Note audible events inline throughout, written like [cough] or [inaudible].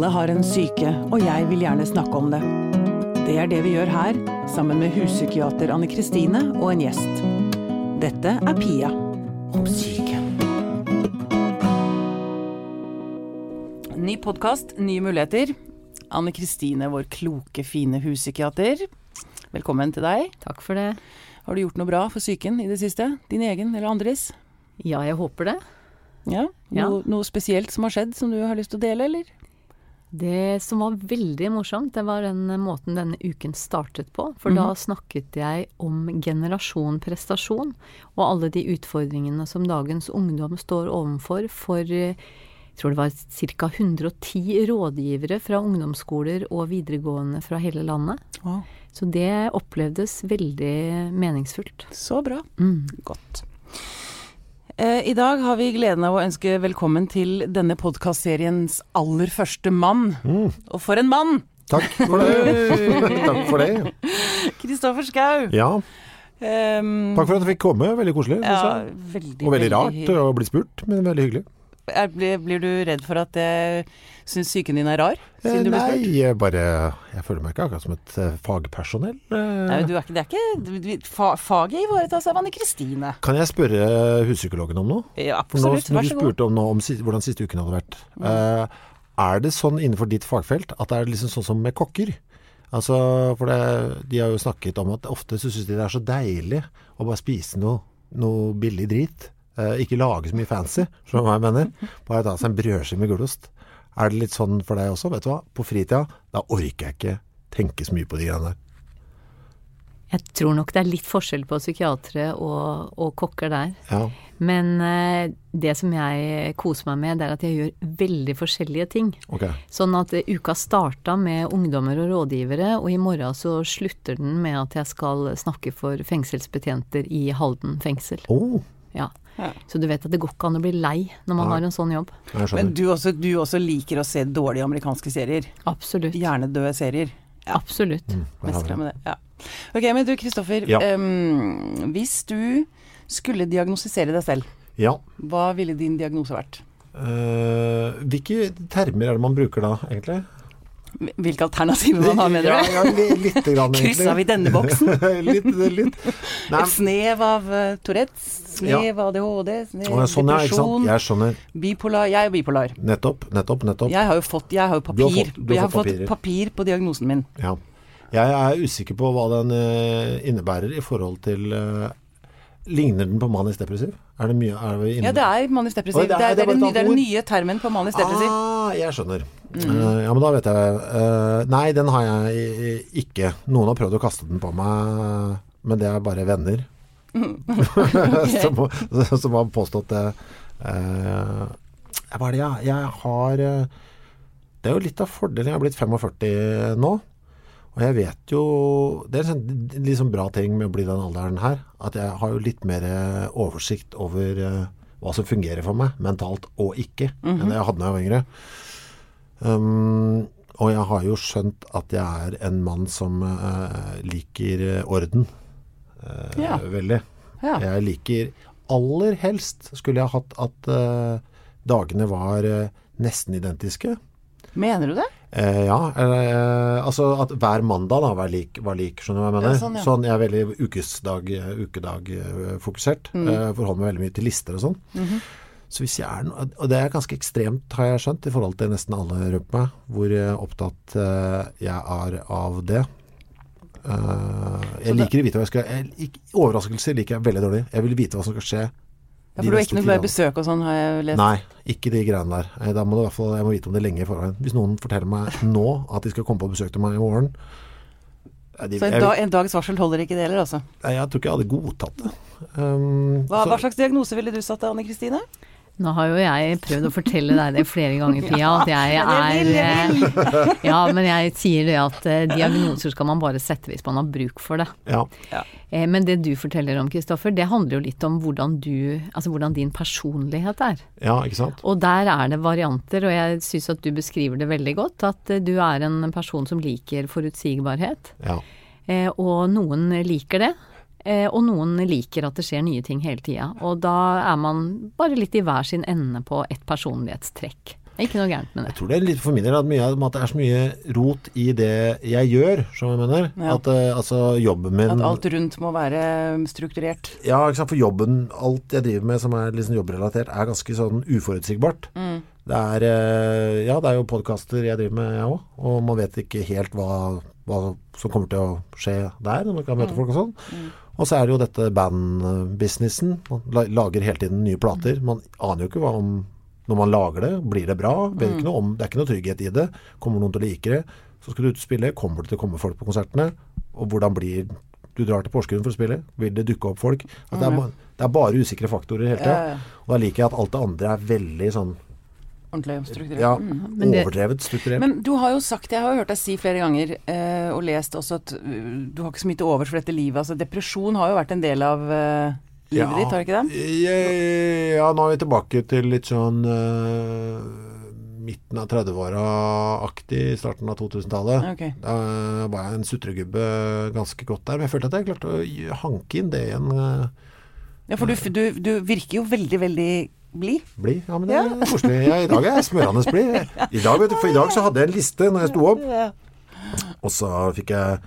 Alle har en syke, og jeg vil gjerne snakke om det. Det er det vi gjør her, sammen med huspsykiater Anne Kristine og en gjest. Dette er Pia om syke. Ny podkast, nye muligheter. Anne Kristine, vår kloke, fine huspsykiater. Velkommen til deg. Takk for det. Har du gjort noe bra for psyken i det siste? Din egen eller andres? Ja, jeg håper det. Ja? Ja. Noe, noe spesielt som har skjedd som du har lyst til å dele, eller? Det som var veldig morsomt, det var den måten denne uken startet på. For da snakket jeg om generasjon prestasjon, og alle de utfordringene som dagens ungdom står overfor for jeg tror det var ca. 110 rådgivere fra ungdomsskoler og videregående fra hele landet. Wow. Så det opplevdes veldig meningsfullt. Så bra. Mm. Godt. Eh, I dag har vi gleden av å ønske velkommen til denne podkastseriens aller første mann. Og for en mann! Takk for det. [laughs] Takk for det. Kristoffer Schou. Ja, Um, takk for at jeg fikk komme. Veldig koselig. ja, veldig, Og veldig rart hy- å bli spurt, men veldig hyggelig. Er, blir, blir du redd for at jeg syns psyken din er rar? Eh, du Nei, jeg bare Jeg føler meg ikke akkurat som et eh, fagpersonell. Eh, Nei, du er ikke, det er ikke du- du- fa, Faget ivaretas av Anne Kristine. Kan jeg spørre huspsykologen om noe? Ja, nå, absolutt. når Vær så god. spurte om, noe, om si- hvordan siste uken hadde vært. Uh, er det sånn innenfor ditt fagfelt at det er liksom sånn som med kokker? Altså, for det, De har jo snakket om at ofte så syns de det er så deilig å bare spise noe, noe billig drit. Eh, ikke lage så mye fancy, som jeg mener? Bare ta seg en brødskive med gulost. Er det litt sånn for deg også? Vet du hva? På fritida, da orker jeg ikke tenke så mye på de greiene der. Jeg tror nok det er litt forskjell på psykiatere og, og kokker der. Ja. Men eh, det som jeg koser meg med, det er at jeg gjør veldig forskjellige ting. Ok. Sånn at eh, uka starta med ungdommer og rådgivere, og i morgen så slutter den med at jeg skal snakke for fengselsbetjenter i Halden fengsel. Oh, Ja. Ja. Så du vet at det går ikke an å bli lei når man ja. har en sånn jobb. Men du også, du også liker å se dårlige amerikanske serier. Absolutt. Hjernedøde serier. Absolutt. Mm, med det. Ja. Ok, men du Kristoffer. Ja. em, hvis du skulle diagnostisere deg selv, Ja. hva ville din diagnose vært? Uh, hvilke termer er det man bruker da, egentlig? Hvilke alternativer man har, mener du? ja, ja, litt grann. [laughs] Kryssa vi denne boksen? [laughs] litt, litt. Nei, Et snev av uh, Tourettes, snev av ADHD, snev av sånn, ja, depresjon, Jeg skjønner. bipolar. Jeg er bipolar. Nettopp, nettopp, nettopp. Jeg har jo fått, jeg har jo Du har papir. fått- du jeg har fått fått papir på diagnosen min. Ja. Jeg er usikker på hva den uh, innebærer i forhold til uh, Ligner den på manisk depressiv? Er det mye er det Ja, det er manisk depressiv. Det, er, den, nye- er termen på manisk depressiv. Ah, jeg skjønner. Eh, ja, men da vet jeg. uh, nei, den har jeg ikke. Noen har prøvd å kaste den på meg, men det er bare venner. [laughs] [laughs] som, som har påstått det. Uh, hva er det jeg, jeg har Det er jo litt av fordelen. Jeg har blitt 45 nå. Og jeg vet jo Det er en sånn sånn bra ting med å bli den alderen her. At jeg har jo litt mer eh, oversikt over eh, hva som fungerer for meg, mentalt og ikke, enn det jeg hadde da jeg var yngre. Um, og jeg har jo skjønt at jeg er en mann som uh, liker orden uh, Ja. veldig. Ja. Jeg liker aller helst skulle jeg hatt at uh, dagene var nesten identiske. Mener du det? Eh, ja, eh, altså at hver mandag da var lik, var lik skjønner du hva jeg mener? Ja, sånn, ja. jeg er veldig ukesdag, ukedag eh. Mm. Eh, forholder meg veldig mye til lister og sånn. Mhm. Så hvis jeg er no, Og det er ganske ekstremt, har jeg skjønt, i forhold til nesten alle rundt meg, hvor eh, opptatt eh, jeg er av det. Jeg liker å vite hva jeg skal jeg, Overraskelser liker jeg veldig dårlig. Jeg vil vite hva som skal skje. Ja, for du er ikke noe glad i besøk og sånn, har jeg lest. Nei, ikke de greiene der. Eh, Da må du i hvert fall, jeg må vite om det lenge i forveien. Hvis noen forteller meg nå at de skal komme på besøk til meg i morgen eh, de, Så en, dag, en dags varsel holder ikke det heller, altså. jeg, jeg tror ikke jeg hadde godtatt det. Um, Hva, hva slags diagnose ville du satt, Anne Kristine? Nå har jo jeg prøvd å fortelle deg det flere ganger, Pia, at jeg er eh, Ja, men jeg sier det at eh, diagnoser skal man bare sette hvis man har bruk for det. ja. Eh, Men det du forteller om, Kristoffer, det handler jo litt om hvordan du Altså hvordan din personlighet er. ja, ikke sant? Og der er det varianter, og jeg syns at du beskriver det veldig godt. At du er en person som liker forutsigbarhet. Ja. Eh, og noen liker det. Eh, og noen liker at det skjer nye ting hele tida. Og da er man bare litt i hver sin ende på et personlighetstrekk. Ikke noe gærent med det. Jeg tror det er litt for min del at, mye, at det er så mye rot i det jeg gjør, som jeg mener. Ja. At eh, altså jobben min At alt rundt må være strukturert. Ja, ikke sant? for jobben, alt jeg driver med som er liksom jobbrelatert, er ganske sånn uforutsigbart. Mm. Det er eh, Ja, det er jo podkaster jeg driver med, jeg òg. Og man vet ikke helt hva, hva som kommer til å skje der, når man kan Mm. møte folk og sånn. Og så er det jo dette bandbusinessen. Man lager hele tiden nye plater. Man aner jo ikke hva om Når man lager det, blir det bra? Vet ikke noe om, det er ikke noe trygghet i det. Kommer noen til å like det? Så skal du ut og spille. Kommer det til å komme folk på konsertene? Og hvordan blir Du drar til Porsgrunn for å spille. Vil det dukke opp folk? Altså, det, er, det er bare usikre faktorer hele tida. Og da liker jeg at alt det andre er veldig sånn Ordentlig strukturert. ja, Men det- overdrevet strukturert. Men du har jo sagt, jeg har hørt deg si flere ganger, eh, og lest også at uh, du har ikke så mye til overs for dette livet. Altså depresjon har jo vært en del av eh, livet ditt, har ikke det? Ja, ja, nå er vi tilbake til litt sånn eh, midten av 30-åra-aktig, starten av 2000-tallet. Okay. Da var jeg en sutregubbe ganske godt der, men jeg følte at jeg klarte å hanke inn det igjen. en eh, Ja, for du, du, du virker jo veldig, veldig blid. Bli. Ja, men det er [laughs] koselig. Ja, I dag er jeg smørende blid. I dag, vet du, for i dag så hadde jeg en liste når jeg sto opp, og så fikk jeg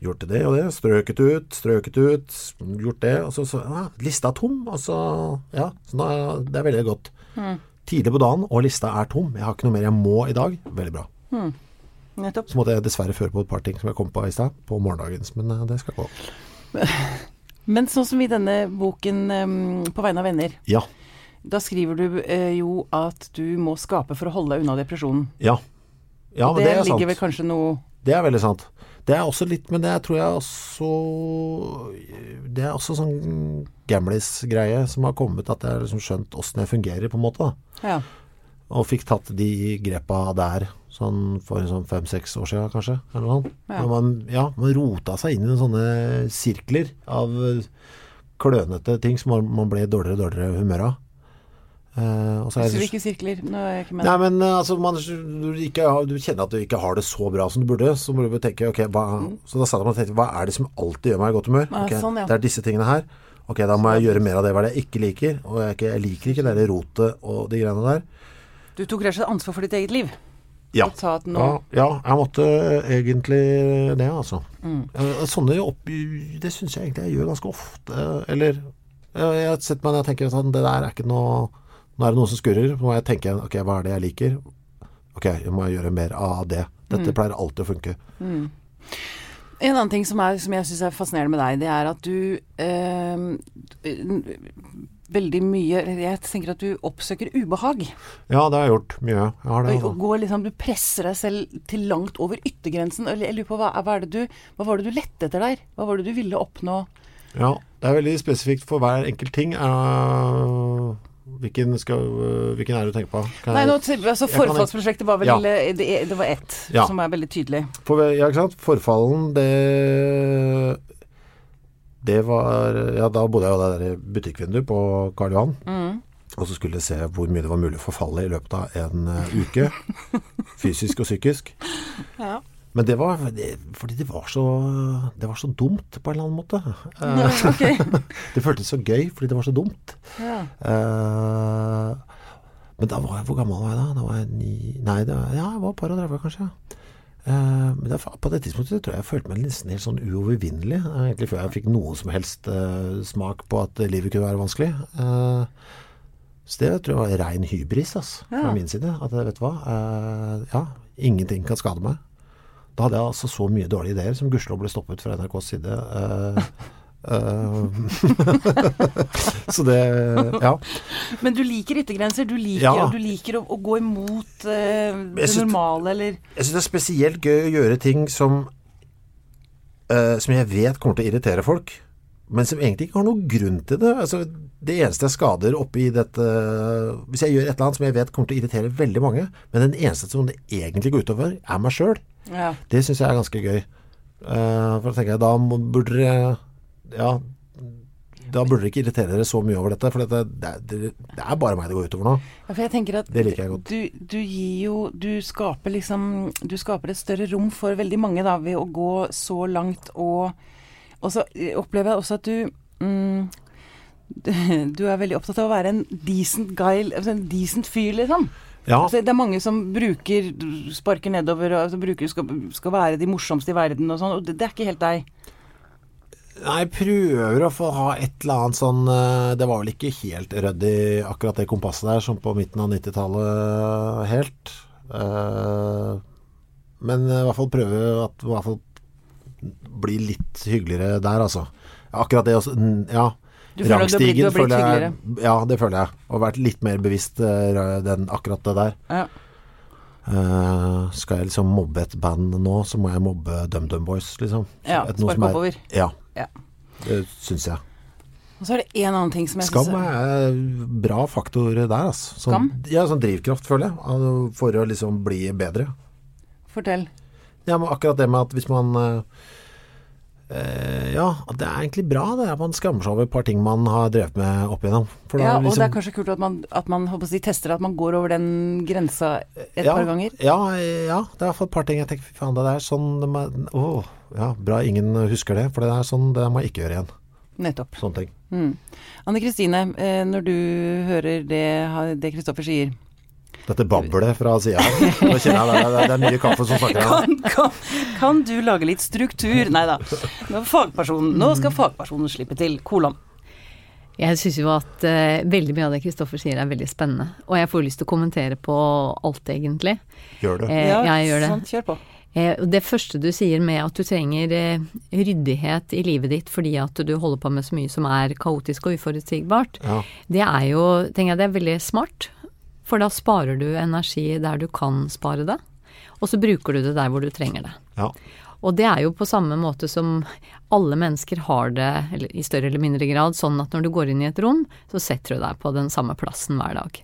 gjort det og det, strøket ut, strøket ut, gjort det, og så, så ja, lista er tom, og så, ja, så da, det er veldig godt. Tidlig på dagen, og lista er tom. Jeg har ikke noe mer jeg må i dag. Veldig bra. Nettopp. Så måtte jeg dessverre føre på et par ting som jeg kom på i stad, på morgendagens, men eh, det skal gå. [laughs] Men sånn som i denne boken um, 'På vegne av venner', Ja. Da skriver du eh, jo at du må skape for å holde deg unna depresjonen. Ja. Ja, men det, det, er ligger sant. vel kanskje noe Det er veldig sant. Det er også litt, men det tror jeg også Det er også sånn gamlis-greie som har kommet, at jeg har liksom skjønt åssen jeg fungerer, på en måte. Ja. Og fikk tatt de grepa der sånn for sånn fem-seks år siden, kanskje. Eller noe sånt. Ja. Man, ja, man rota seg inn i sånne sirkler av klønete ting som man, ble dårligere og dårligere humør av. Eh, jeg hvilke sirkler? Nå er jeg ikke med. Nei, men eh, altså, man, du, ikke, du kjenner at du ikke har det så bra som du burde, så må du tenke ok, hva, Så da satt jeg og tenkte hva er det som alltid gjør meg i godt humør? Ah, Ok, sånn, ja. Det er disse tingene her. Ok, da må jeg gjøre mer av det hva jeg ikke liker. Og jeg, ikke- jeg liker ikke det rotet og de greiene der. Du tok rett og slett ansvar for ditt eget liv. Ja. At Ja, ja, jeg måtte egentlig det, altså. Mm. Eh, Sånne opp, Det syns jeg egentlig jeg gjør ganske ofte. Eller eh, jeg setter meg ned og tenker sånn Det der er ikke noe Nå er det noe som skurrer. Nå må jeg tenke Ok, hva er det jeg liker? Ok, jeg må gjøre mer av det. Dette pleier alltid å funke. En annen ting som, er, som jeg syns er fascinerende med deg, det er at du eh, Veldig mye Jeg tenker at du oppsøker ubehag. Ja, det har jeg gjort mye. Jeg har det, Og, og altså. går liksom, du presser deg selv til langt over yttergrensen. Jeg lurer på, hva, hva, det du, hva var det du lette etter der? Hva var det du ville oppnå? Ja, det er veldig spesifikt for hver enkelt ting. Eh, hvilken, skal, hvilken er det du tenker på? Kan Nei, nå, altså Forfallsprosjektet var vel Ja. eh, det, det var ett Ja. som er veldig tydelig. For, ja, ikke sant? Forfallen, det Det var Ja, da bodde jeg jo der i butikkvinduet på Karl Johan. Mm. Og så skulle jeg se hvor mye det var mulig å forfalle i løpet av en eh, uke. [laughs] fysisk og psykisk. Ja. Men det var det, fordi det var så Det var så dumt på en eller annen måte. Nei, okay. [laughs] det føltes så gøy fordi det var så dumt. Ja. Uh, men da var jeg Hvor gammel var jeg da? Da var jeg ni Nei, det var, ja, jeg var et par og tredve, kanskje. Eh, men det, på det tidspunktet tror jeg jeg følte meg nesten helt sånn uovervinnelig. eh, Egentlig før jeg fikk noe som helst eh, smak på at livet kunne være vanskelig. Eh, så det tror jeg var rein hybris ass, fra min side. At vet du hva, eh, ja, ingenting kan skade meg. Da hadde jeg altså så mye dårlige ideer som gudskjelov ble stoppet fra NRKs side. eh, [laughs] så det Ja. Men du liker yttergrenser. Du liker, Ja. du liker å, å gå imot eh, det synes- normale, eller Jeg syns det er spesielt gøy å gjøre ting som eh, Som jeg vet kommer til å irritere folk, men som egentlig ikke har noen grunn til det. Altså, det eneste jeg skader oppi dette Hvis jeg gjør et eller annet som jeg vet kommer til å irritere veldig mange, men den eneste som det egentlig går utover, er meg sjøl, ja. det syns jeg er ganske gøy. Uh, for da tenker jeg da burde dere Ja, da burde dere ikke irritere dere så mye over dette, for dette, det, er- det, det er bare meg det går utover nå. Ja, for jeg tenker at Det liker jeg godt. Du, du gir jo Du skaper liksom Du skaper et større rom for veldig mange da ved å gå så langt og Og så opplever jeg også at du mm, [laughs] du er veldig opptatt av å være en decent guy, altså en decent fyr, liksom. Ja. Altså, det er mange som bruker sparker nedover og altså, bruker, skal, skal være de morsomste i verden og sånn, og det, det er ikke helt deg. Nei, prøver å få ha et eller annet sånn eh, Det var vel ikke helt ryddig akkurat det kompasset der, som på midten av 90-tallet helt. Eh, Men i hvert fall prøve at i hvert fall bli litt hyggeligere der, altså. Akkurat det også Ja. Du føler at du føler jeg? Ja, det føler jeg. Og vært litt mer bevisst eh, den, akkurat det der. Ja. Uh, skal jeg liksom mobbe et band nå, så må jeg mobbe DumDum Boys, liksom. Ja, er- oppover. Ja. Ja. Det syns jeg. Og så er det en annen ting som jeg Skam synes er bra faktor der, altså. Sånn, Skam? Ja, sånn drivkraft, føler jeg. For å liksom bli bedre. Fortell. Ja, men akkurat det med at hvis man eh, Ja, det er egentlig bra det at man skammer seg over et par ting man har drevet med opp igjennom. Ja, og liksom- det er kanskje kult at man, at man si, tester at man går over den grensa et ja, par ganger. Ja, ja, det er i hvert fall et par ting jeg tenker fy faen, det er sånn det må- Å, ja, bra ingen husker det. For det er sånn det må jeg ikke gjøre igjen. Nettopp. Sånne ting. Mm. Anne Kristine, eh, når du hører det det Kristoffer sier, Dette bablet fra sida her. [laughs] Nå kjenner jeg det, er mye kaffe som snakker her. kan, kan, kan du lage litt struktur? Nei da. Nå, nå skal fagpersonen slippe til. Kolon. Jeg syns jo at uh, veldig mye av det Kristoffer sier er veldig spennende. Og jeg får lyst til å kommentere på alt, egentlig. Gjør det. Eh, jeg gjør det. Sant, kjør på. Eh, det første du sier med at du trenger eh, ryddighet i livet ditt fordi at du holder på med så mye som er kaotisk og uforutsigbart, Ja. det er jo, tenker jeg, det er veldig smart. For da sparer du energi der du kan spare det, og så bruker du det der hvor du trenger det. ja. Og det er jo på samme måte som alle mennesker har det, eller i større eller mindre grad, sånn at når du går inn i et rom, så setter du deg på den samme plassen hver dag.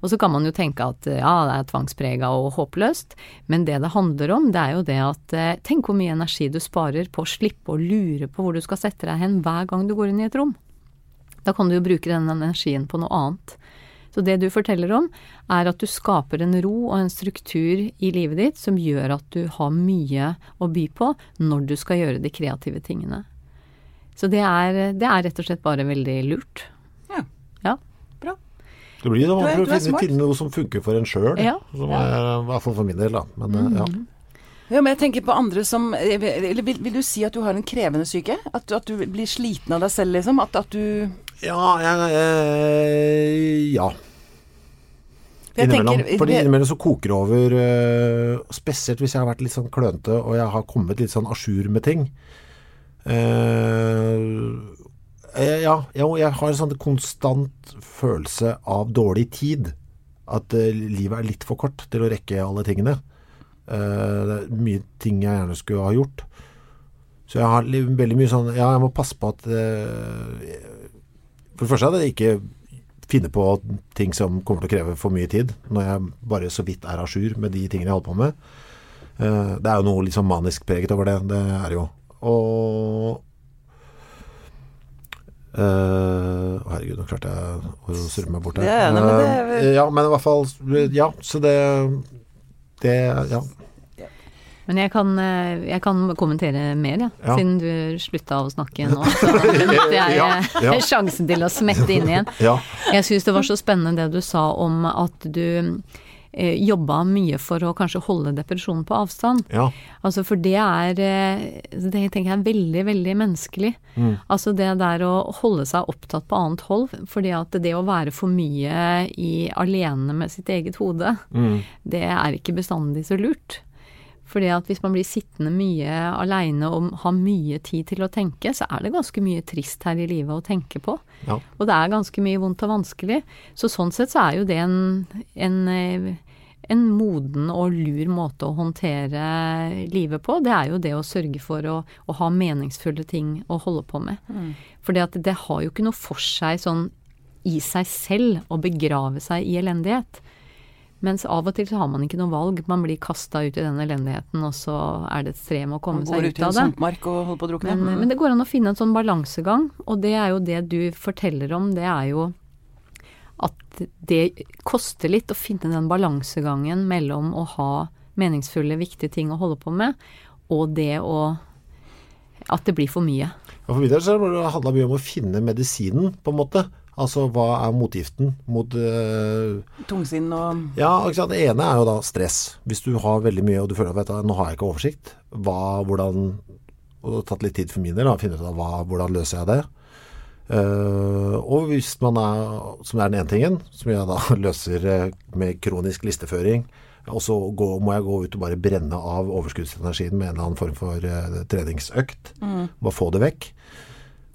Og så kan man jo tenke at ja, det er tvangsprega og håpløst, men det det handler om, det er jo det at eh, tenk hvor mye energi du sparer på å slippe å lure på hvor du skal sette deg hen hver gang du går inn i et rom. Da kan du jo bruke den energien på noe annet. Så det du forteller om, er at du skaper en ro og en struktur i livet ditt som gjør at du har mye å by på når du skal gjøre de kreative tingene. Så det er, det er rett og slett bare veldig lurt. Ja. Ja. Bra. Det blir Du er- å finne, finne noe som funker for en sjøl. Ja. Som er, I hvert fall for min del, da. Men mm. ja. Ja, men jeg tenker på andre som Eller vil, vil du si at du har en krevende syke? At, at du blir sliten av deg selv, liksom? At, at du Ja, jeg, eh, ja. Innimellom. Fordi innimellom så koker det over, eh, spesielt hvis jeg har vært litt sånn klønete og jeg har kommet litt sånn a jour med ting. Eh, ja, jeg har en sånn konstant følelse av dårlig tid. At livet er litt for kort til å rekke alle tingene. Det er mye ting jeg gjerne skulle ha gjort. Så jeg har veldig mye sånn Ja, jeg må passe på at For det første at jeg ikke finner på ting som kommer til å kreve for mye tid, når jeg bare så vidt er à jour med de tingene jeg holder på med. Eh, det er jo noe liksom manisk preget over det. Det er jo. Og Uh, herregud, nå klarte jeg å surre meg bort her. Ja, nei, men det er Eh, ja, men i hvert fall Ja, så det Det Ja. Men jeg kan, eh, jeg kan kommentere mer, ja. Ja. Siden du slutta å snakke nå. [laughs] Så benytter jeg Ja, eh, ja. [laughs] sjansen til å smette inn igjen. [laughs] Ja. Jeg syns det var så spennende det du sa om at du eh, jobba mye for å kanskje holde depresjonen på avstand. ja. Altså for det er eh, Det tenker jeg er veldig, veldig menneskelig. Altså det der å holde seg opptatt på annet hold. Fordi at det å være for mye i, alene med sitt eget hode, det er ikke bestandig så lurt. Fordi at hvis man blir sittende mye aleine og har mye tid til å tenke, så er det ganske mye trist her i livet å tenke på. Ja. Og det er ganske mye vondt og vanskelig. Så sånn sett så er jo det en, en, eh, en moden og lur måte å håndtere livet på. Det er jo det å sørge for å, å ha meningsfulle ting å holde på med. Fordi at det har jo ikke noe for seg sånn i seg selv å begrave seg i elendighet. Mens av og til så har man ikke noe valg. Man blir kasta ut i den elendigheten, og så er det et strev med å komme seg går ut ut i en av det. sumpmark og holder på å drukne. Men, men det går an å finne en sånn balansegang, og det er jo det du forteller om. Det er jo at det koster litt å finne den balansegangen mellom å ha meningsfulle, viktige ting å holde på med, og det å At det blir for mye. Og for min del så har det handla mye om å finne medisinen, på en måte. Altså hva er motgiften mot uh, Tungsinn og Ja, det ene er jo da stress. Hvis du har veldig mye og du føler at nå har jeg ikke oversikt, hva, hvordan Og det har tatt litt tid for min del å finne ut av hva, hvordan løser jeg det. Uh, og hvis man er, som er den ene tingen, som jeg da [laughs] løser uh, med kronisk listeføring, og så gå, må jeg gå ut og bare brenne av overskuddsenergien med en eller annen form for uh, treningsøkt. Mm. Bare få det vekk.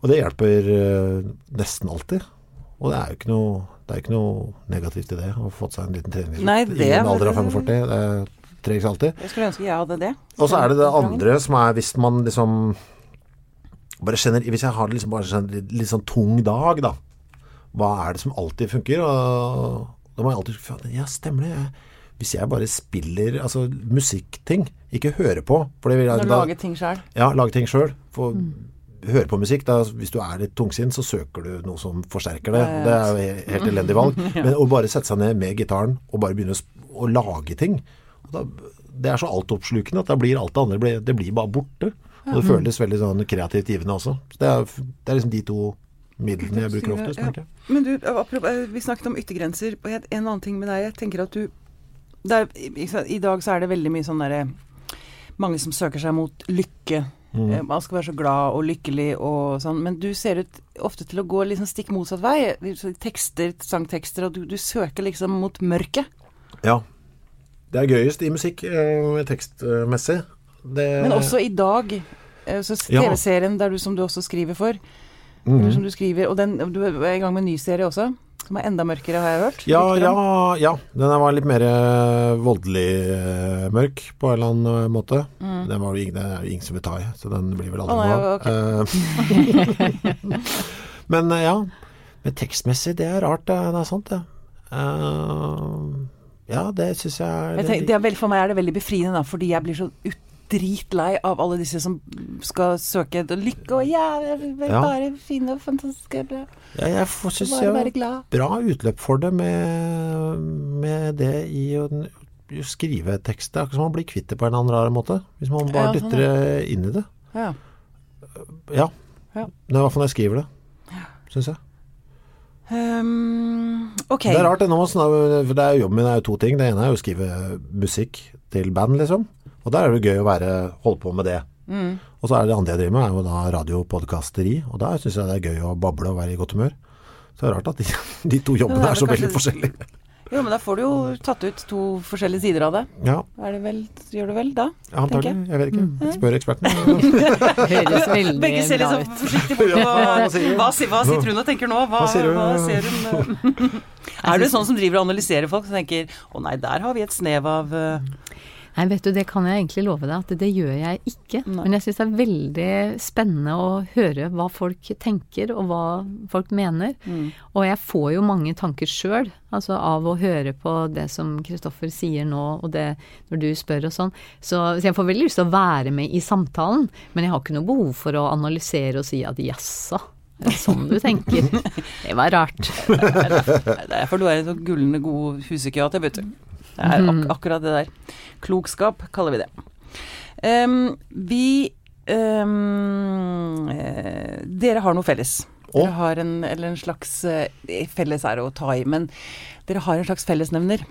Og det hjelper nesten alltid. Og det er jo ikke noe, det ikke noe negativt i det, å få seg en liten treningsøkt i en alder av 45. Det trengs alltid. Jeg skulle ønske jeg hadde det. Og så er det det andre som er hvis man liksom bare kjenner, Hvis jeg har liksom bare sånn, litt sånn tung dag, da. Hva er det som alltid funker? Og da må jeg alltid Ja, stemmer det. Jeg, hvis jeg bare spiller altså musikkting, ikke hører på for det vil, da, Lage ting sjøl? Ja, lage ting sjøl. Mm. Høre på musikk. Da, hvis du er litt tungsinn, så søker du noe som forsterker det. Det er jo helt elendig valg. [laughs] Men å bare sette seg ned med gitaren og bare begynne å, lage ting da, Det er så altoppslukende at da blir alt det andre det blir bare borte. Og det føles veldig sånn kreativt givende også. Så det er, det er liksom de to midlene jeg bruker oftest. Ja. Men du, eh, vi snakket om yttergrenser. Og en annen ting med deg. Jeg tenker at du er, I dag så er det veldig mye sånn derre Mange som søker seg mot lykke. Mm. Man skal være så glad og lykkelig og sånn. Men du ser ut ofte til å gå liksom stikk motsatt vei. Tekster, sangtekster, og du, du søker liksom mot mørket. Ja. Det er gøyest i musikk eh, tekstmessig. Det... Men også i dag, eh, så TV-serien der du, som du også skriver for, mm. som du skriver, og den, du er i gang med en ny serie også? Som er enda mørkere, har jeg hørt? Ja, ja, ja. Den var litt mer uh, voldelig uh, mørk på en eller annen måte. Mm. Den var det er jo ingen som vil ta i, så den blir vel aldri noe av. Okay. [laughs] Men ja. Men tekstmessig, det er rart, det, det er sant, det. ja, det syns jeg er jeg tenker, vel, For meg er det veldig befriende, da, fordi jeg blir så ut dritlei av alle disse som skal søke lykke og ja, bare finne fantastiske bra. Ja, jeg syns jeg har bra utløp for det med, med det i å skrive tekst. Det er akkurat som man blir kvitt det på en eller annen rar måte. Hvis man bare ja, sånn, dytter det inn i det. Ja. ja. ja. Det er i hvert fall når jeg skriver det, syns jeg. Um, okay. Det er rart, det nå, for det er jobben min er jo to ting. Det ene er jo å skrive musikk til band, liksom. Og der er det gøy å være, holde på med det. Mm. Og så er det andre jeg driver med, er jo da radiopodkasteri. Og der syns jeg det er gøy å bable og være i godt humør. Så det er rart at de, [laughs] de to jobbene er så veldig forskjellige. Jo, men da får du jo tatt ut to forskjellige sider av det. Ja. Er det vel, gjør du vel da? Ja, antagelig. Jeg. jeg vet ikke. Mm. Spør eksperten. [laughs] Høres veldig Begge ser litt sånn forsiktig bort. [laughs] Hva, hva, hva, sitter hun og tenker nå? Hva, hva, ser hun? er du sånn som driver og analyserer folk som tenker å nei, der har vi et snev av uh, Nei, vet du, det kan jeg egentlig love deg at det gjør jeg ikke. Nei. Men jeg syns det er veldig spennende å høre hva folk tenker, og hva folk mener. Mm. Og jeg får jo mange tanker sjøl, altså av å høre på det som Kristoffer sier nå, og det når du spør og sånn. Så, så, jeg får veldig lyst til å være med i samtalen, men jeg har ikke noe behov for å analysere og si at jaså. Sånn du tenker. [laughs] Det var rart. Det er derfor du er en sånn gullende god huspsykiater, vet du. Det er ak mm. akkurat det der. Klokskap kaller vi det. Um, vi um, Dere har noe felles. Dere har en, eller en slags uh, Felles er å ta i, men dere har en slags fellesnevner.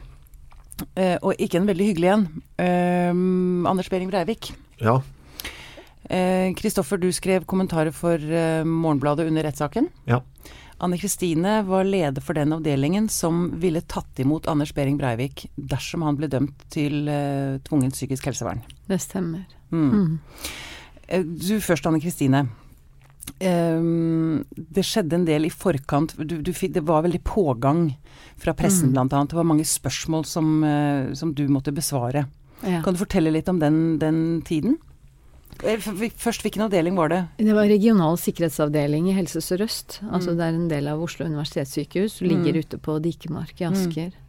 Uh, og ikke en veldig hyggelig en. Uh, Anders Behring Breivik. Ja. Kristoffer, du skrev kommentarer for Morgenbladet under rettssaken. Ja. Anne Kristine var leder for den avdelingen som ville tatt imot Anders Behring Breivik dersom han ble dømt til uh, tvungent psykisk helsevern. Det stemmer. Mm. Mm. Du først, Anne Kristine. Um, det skjedde en del i forkant. Du, du, det var veldig pågang fra pressen, mm. bl.a. Det var mange spørsmål som, uh, som du måtte besvare. Ja. Kan du fortelle litt om den, den tiden? Eh, først, hvilken avdeling var det? Det var regional sikkerhetsavdeling i Helse Sør-Øst. Mm. Altså det er en del av Oslo universitetssykehus. Ligger mm. ute på Dikemark i mm. Asker. Mm.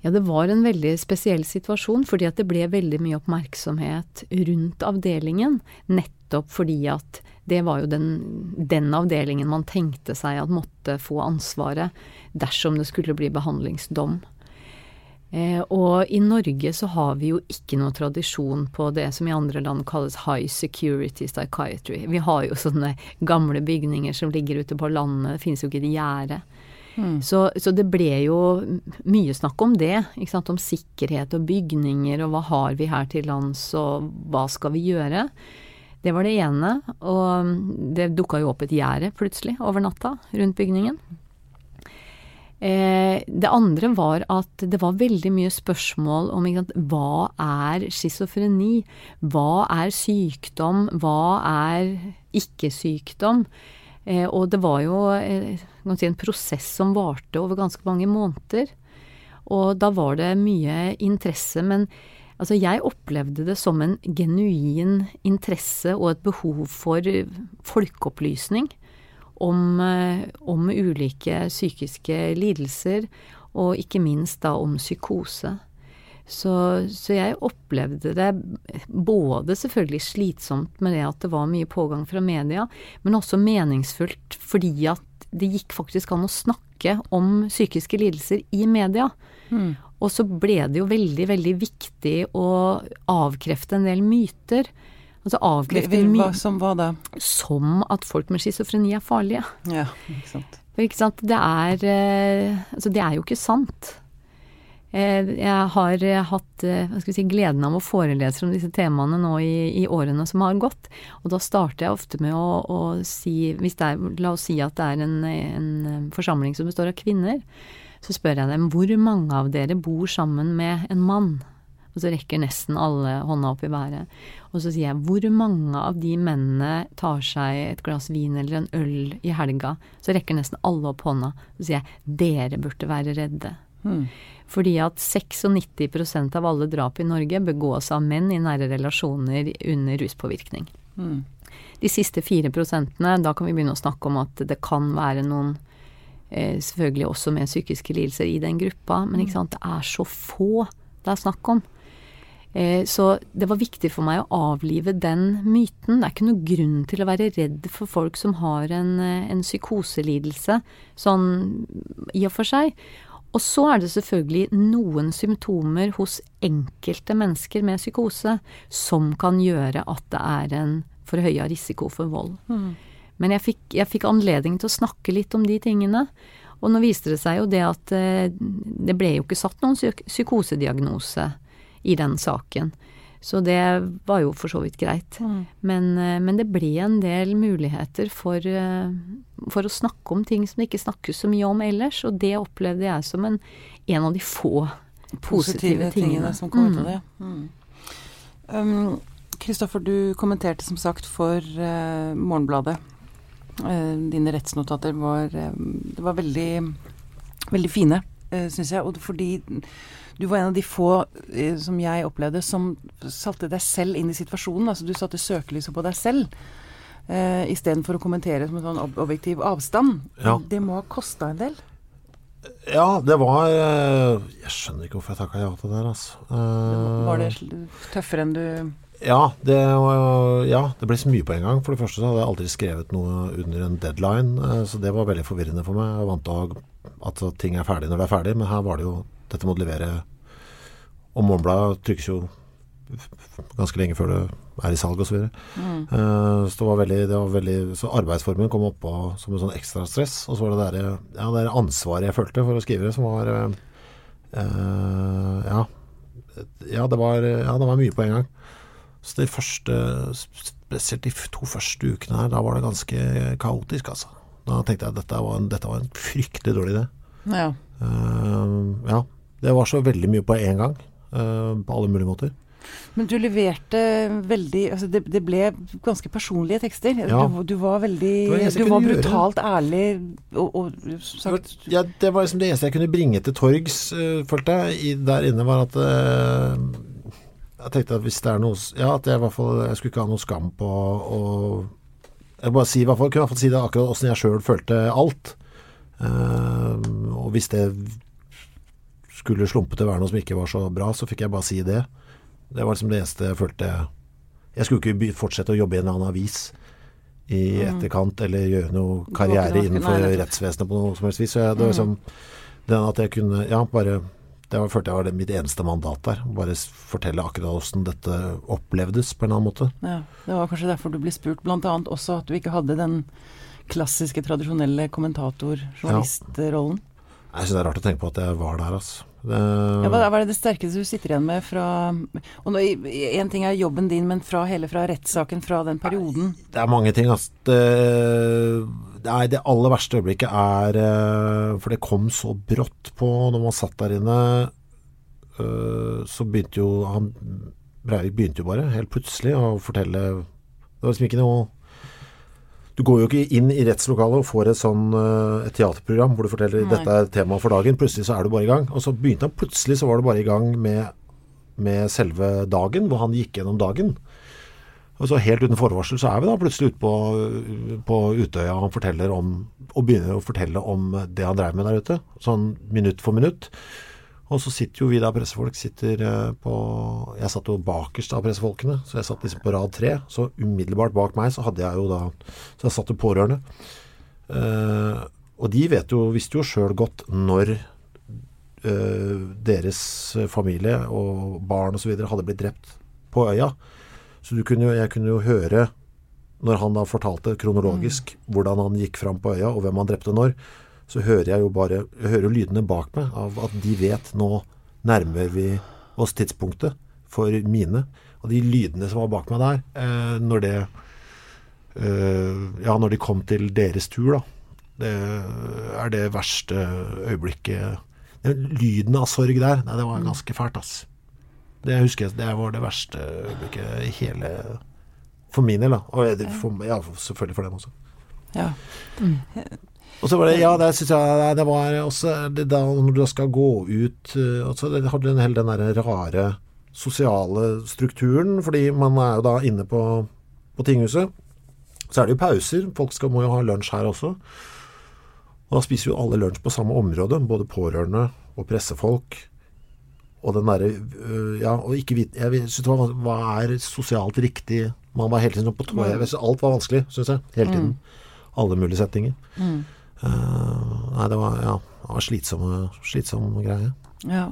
Ja, det var en veldig spesiell situasjon, fordi at det ble veldig mye oppmerksomhet rundt avdelingen. Nettopp fordi at det var jo den, den avdelingen man tenkte seg at måtte få ansvaret dersom det skulle bli behandlingsdom. Eh, og i Norge så har vi jo ikke noe tradisjon på det som i andre land kalles high security psychiatry. Vi har jo sånne gamle bygninger som ligger ute på landet, det finnes jo ikke et gjerde. Mm. Så, så, det ble jo mye snakk om det, ikke sant? om sikkerhet og bygninger og hva har vi her til lands og hva skal vi gjøre. Det var det ene, og det dukka jo opp et gjerde plutselig over natta rundt bygningen. Eh, det andre var at det var veldig mye spørsmål om sant, hva er schizofreni? Hva er sykdom? Hva er ikke-sykdom? Eh, og det var jo eh, si, en prosess som varte over ganske mange måneder. Og da var det mye interesse. Men altså, jeg opplevde det som en genuin interesse og et behov for folkeopplysning om, eh, om ulike psykiske lidelser, og ikke minst da om psykose. Så, så, jeg opplevde det både selvfølgelig slitsomt med det at det var mye pågang fra media, men også meningsfullt fordi at det gikk faktisk an å snakke om psykiske lidelser i media. Mm. Og så ble det jo veldig, veldig viktig å avkrefte en del myter. Altså avkrefter mye som hva da? Som at folk med schizofreni er farlige. Ja, ikke sant. For ikke sant, det er eh, Altså, det er jo ikke sant. Eh, jeg har hatt eh, vi si, gleden av å forelese om disse temaene nå i, i, årene som har gått. Og da starter jeg ofte med å, å si er, La oss si at det er en, en forsamling som består av kvinner. Så spør jeg dem hvor mange av dere bor sammen med en mann? Og så rekker nesten alle hånda opp i været. Og så sier jeg hvor mange av de mennene tar seg et glass vin eller en øl i helga? Så rekker nesten alle opp hånda. Så sier jeg dere burde være redde. Hmm. Fordi at 96% av alle drap i Norge begås av menn i nære relasjoner under ruspåvirkning. Hmm. De siste fire prosentene, da kan vi begynne å snakke om at det kan være noen eh, selvfølgelig også med psykiske lidelser i den gruppa, men sant, det er så få det er snakk om. Eh, så det var viktig for meg å avlive den myten. Det er ikke noe grunn til å være redd for folk som har en, eh, en psykoselidelse, sånn i og for seg. Og så er det selvfølgelig noen symptomer hos enkelte mennesker med psykose som kan gjøre at det er en forhøya risiko for vold. Mm. Men jeg fikk, jeg fikk, anledning til å snakke litt om de tingene. Og nå viste det seg jo det at eh, det ble jo ikke satt noen psykosediagnose i den saken. Så det var jo for så vidt greit. Mm. Men, eh, men, det ble en del muligheter for, eh, for, å snakke om ting som det ikke snakkes så mye om ellers, og det opplevde jeg som en, en av de få positive, positive tingene. tingene. som kom ut av det. Kristoffer, mm. um, du kommenterte som sagt for uh, Morgenbladet. Uh, dine rettsnotater var, uh, det var veldig, veldig fine, uh, syns jeg. Og fordi du var en av de få eh, som jeg opplevde som satte deg selv inn i situasjonen. Altså du satte søkelyset på deg selv. Uh, Istedenfor å kommentere som en sånn ob objektiv avstand. Ja. Det må ha kosta en del? Ja, det var uh, Jeg skjønner ikke hvorfor jeg takka ja til det der, altså. Uh, var det tøffere enn du ja det, ja det, ble så mye på en gang. For det første så hadde jeg aldri skrevet noe under en deadline, så det var veldig forvirrende for meg. Jeg vant til at ting er ferdig når det er ferdig, men her var det jo Dette må du levere og Morgenbladet trykkes jo ganske lenge før det er i salg osv. Så, mm. uh, så det var veldig, det var veldig Så arbeidsformen kom oppå som en sånn ekstra stress. Og så var det der, ja, det der ansvaret jeg følte for å skrive det, som var uh, ja, ja, det var, ja, det var mye på en gang. Så de første, spesielt de to første ukene her, da var det ganske kaotisk, altså. Da tenkte jeg at dette var en, dette var en fryktelig dårlig idé. Ja. Uh, ja. Det var så veldig mye på en gang. Eh, på alle mulige måter. Men du leverte veldig altså det, det, ble ganske personlige tekster. Ja. Du, du, var veldig Du var brutalt gjøre. ærlig og, og sagt ja, Det var liksom det eneste jeg kunne bringe til torgs, uh, følte jeg, der inne, var at uh, Jeg tenkte at hvis det er noe Ja, at jeg i hvert fall Jeg skulle ikke ha noe skam på å Jeg bare si, i hvert fall, kunne i hvert fall si det akkurat åssen jeg sjøl følte alt. Uh, og hvis det skulle slumpete være noe som ikke var så bra, så fikk jeg bare si det. Det var liksom det eneste jeg følte Jeg skulle ikke fortsette å jobbe i en annen avis i mm. etterkant, eller gjøre noe karriere innenfor rettsvesenet på noe som helst vis. Så jeg, det var mm. liksom den at jeg kunne ja, bare Det var, følte jeg var det mitt eneste mandat der. Bare fortelle akkurat hvordan dette opplevdes på en annen måte. Ja, det var kanskje derfor du ble spurt, annet også at du ikke hadde den klassiske, tradisjonelle kommentator-journalistrollen. Jeg syns det er rart å tenke på at jeg var der, altså. Det, Ja, hva hva er det sterkeste du sitter igjen med fra Og Én ting er jobben din, men fra hele fra rettssaken, fra den perioden. det er mange ting, altså. Det, nei, det aller verste øyeblikket er eh, For det kom så brått på når man satt der inne. eh, Så begynte jo han Breivik begynte jo bare, helt plutselig, å fortelle Det var liksom ikke noe Du går jo ikke inn i rettslokalet og får et sånn eh, et teaterprogram hvor du forteller Nei. dette er temaet for dagen. Plutselig så er du bare i gang. Og så begynte han plutselig, så var du bare i gang med, med selve dagen, hvor han gikk gjennom dagen. Og så helt uten forvarsel så er vi da plutselig ute på, på Utøya og han om og begynner å fortelle om det han drev med der ute. Sånn minutt for minutt. Og så sitter jo vi da pressefolk sitter eh, på Jeg satt jo bakerst av pressefolkene, så jeg satt liksom på rad tre. Så umiddelbart bak meg så hadde jeg jo da Så jeg satt jo pårørende. Eh, og de vet jo, visste jo sjøl godt når eh, deres familie og barn osv. hadde blitt drept på øya. Så du kunne jo, jeg kunne jo høre, når han da fortalte kronologisk hvordan han gikk fram på øya, og hvem han drepte når, så hører jeg jo bare Jeg hører lydene bak meg av at de vet nå nærmer vi oss tidspunktet for mine. Og de lydene som var bak meg der, eh, når det eh, Ja, når de kom til deres tur, da. Det er det verste øyeblikket Den Lyden av sorg der, nei, det var ganske fælt, ass. Det husker jeg, det var det verste øyeblikket i hele For min del, da. Og for, ja, selvfølgelig for dem også. Ja. Og så var det, ja, det syns jeg det var også det da når du skal gå ut eh, altså Det hadde en hel den der rare sosiale strukturen, fordi man er jo da inne på, på tinghuset. Så er det jo pauser. Folk skal, må jo ha lunsj her også. Og da spiser jo alle lunsj på samme område, både pårørende og pressefolk. Og den derre øh, Ja, og ikke vite Jeg syns det var Hva er sosialt riktig? Man var hele tiden på tå hev. Alt var vanskelig, syns jeg. Hele tiden. Alle mulige settinger. Eh, nei, det var ja, det var slitsomme, slitsomme greier. Ja.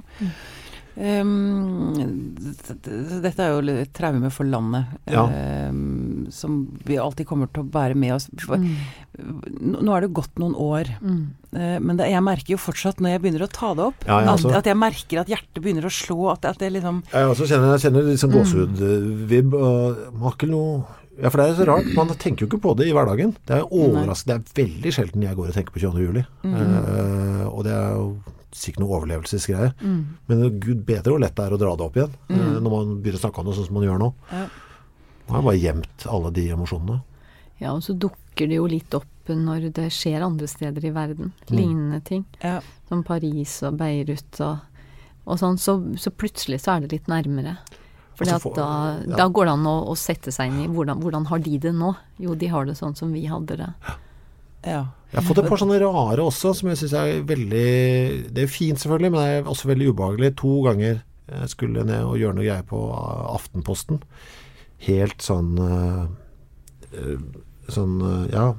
Ehm, d- dette er jo et traume for landet, Ja. um, som vi alltid kommer til å bære med oss. For, Mm. Nå er det gått noen år, eh, men det, jeg merker jo fortsatt når jeg begynner å ta det opp, Ja, ja, at, altså. at jeg merker at hjertet begynner å slå, at, at det liksom Jeg også kjenner, jeg kjenner litt sånn gåsehud-vibb. og Man har ikke noe Ja, for det er så rart. Man tenker jo ikke på det i hverdagen. Det er overraskende. Det er veldig sjelden jeg går og tenker på 22. juli. Eh, og det er jo sikkert noe overlevelsesgreie. Men gud bedre hvor lett det er å dra det opp igjen eh, når man begynner å snakke om det sånn som man gjør nå. Ja. Nå har jeg bare gjemt alle de emosjonene. Ja, og så dukker det jo litt opp når det skjer andre steder i verden. Lignende ting. Ja. Som Paris og Beirut og, og sånn. Så, så plutselig så er det litt nærmere. Får- da, ja. da går det an å, å sette seg inn i hvordan, hvordan har de det nå? Jo, de har det sånn som vi hadde det. ja. Jeg har fått et par sånne rare også, som jeg syns er veldig Det er fint, selvfølgelig, men det er også veldig ubehagelig. To ganger jeg skulle ned og gjøre noe greier på Aftenposten. Helt sånn eh, eh, Sånn, eh, ja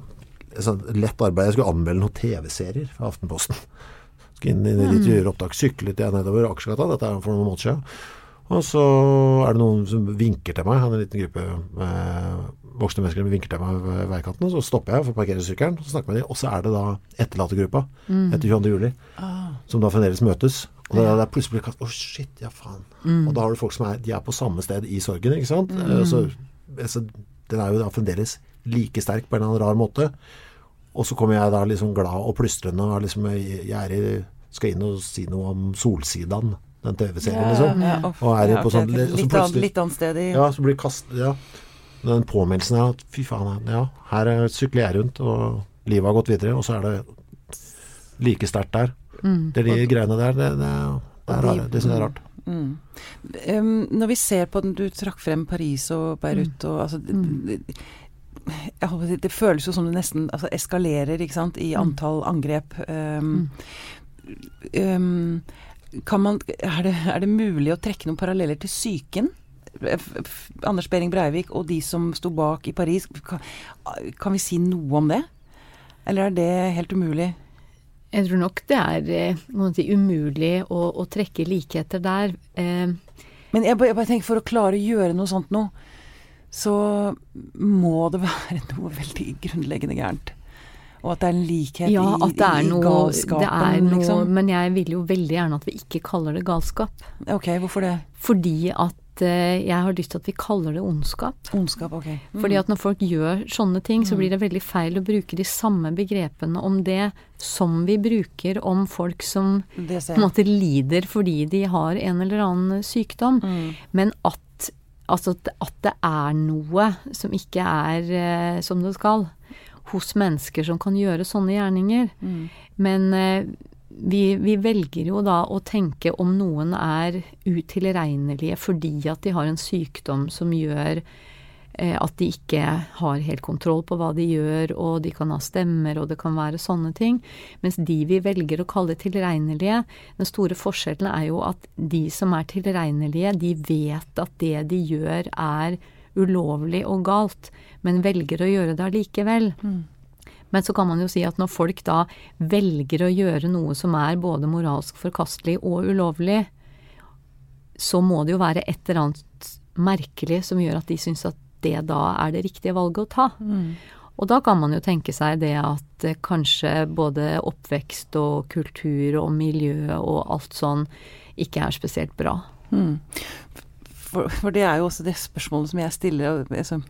sånn lett arbeid. Jeg skulle anmelde noen TV-serier fra Aftenposten. Skulle inn, i litt gjøre opptak. Syklet jeg nedover Akersgata, dette er for noen måneder siden. Og så er det noen som vinker til meg, Han er en liten gruppe eh, voksne mennesker som vinker til meg ved veikanten. Og så stopper jeg for å parkere sykkelen, så snakker jeg med dem. Og så er det da etterlatergruppa etter 22. juli, som da fremdeles møtes. Og det det er plutselig. Å, shit, ja faen. Og da har du folk som er, de er på samme sted i sorgen, ikke sant. Mm. Så, altså, den er jo da fremdeles like sterk på en eller annen rar måte. Og så kommer jeg da liksom glad og plystrende og liksom, jeg er i, skal inn og si noe om Solsidan, den TV-serien, liksom. Ja, Og er ja, på sånn- litt, litt annet sted i Ja, så blir kastet Ja. Den påminnelsen her at fy faen, ja, her er- sykler jeg rundt, og livet har gått videre, og så er det like sterkt der. Det er de greiene der, det, det, det er rare. Det syns jeg er rart. Mm. Um, når vi ser på den Du trakk frem Paris og Beirut og altså det, å det føles jo som det nesten altså, eskalerer i antall angrep. Um, um, man, er, det, er det mulig å trekke noen paralleller til psyken? Anders Behring Breivik og de som sto bak i Paris. Kan, kan vi si noe om det? Eller er det helt umulig? Jeg tror nok det er eh, si, umulig å, å trekke likheter der. Eh, Men jeg jeg bare tenker for å klare å gjøre noe sånt nå, så må det [laughs] være noe veldig grunnleggende gærent. Og at det er en likhet ja, i, at det er i galskapen, det er noe liksom. Men jeg vil jo veldig gjerne at vi ikke kaller det galskap. Ok, hvorfor det? Fordi at uh, jeg har lyst til at vi kaller det ondskap. Ondskap, ok. Mm. Fordi at når folk gjør sånne ting, så blir det veldig feil å bruke de samme begrepene om det som vi bruker om folk som på en måte lider fordi de har en eller annen sykdom. Mm. Men at, altså, at- at det er noe som ikke er eh, som det skal hos mennesker som kan gjøre sånne gjerninger. Mm. Men eh, vi, vi velger jo da å tenke om noen er utilregnelige fordi at de har en sykdom som gjør eh, at de ikke har helt kontroll på hva de gjør, og de kan ha stemmer, og det kan være sånne ting. Mens de vi velger å kalle tilregnelige, den store forskjellen er jo at de som er tilregnelige, de vet at det de gjør er ulovlig og galt, men velger å gjøre det allikevel. Men så kan man jo si at når folk da velger å gjøre noe som er både moralsk forkastelig og ulovlig, så må det jo være et eller annet merkelig som gjør at de syns at det da er det riktige valget å ta. Og da kan man jo tenke seg det at eh, kanskje både oppvekst og kultur og miljø og alt sånn ikke er spesielt bra. Mm. For, for det er jo også det spørsmålet som jeg stiller, altså,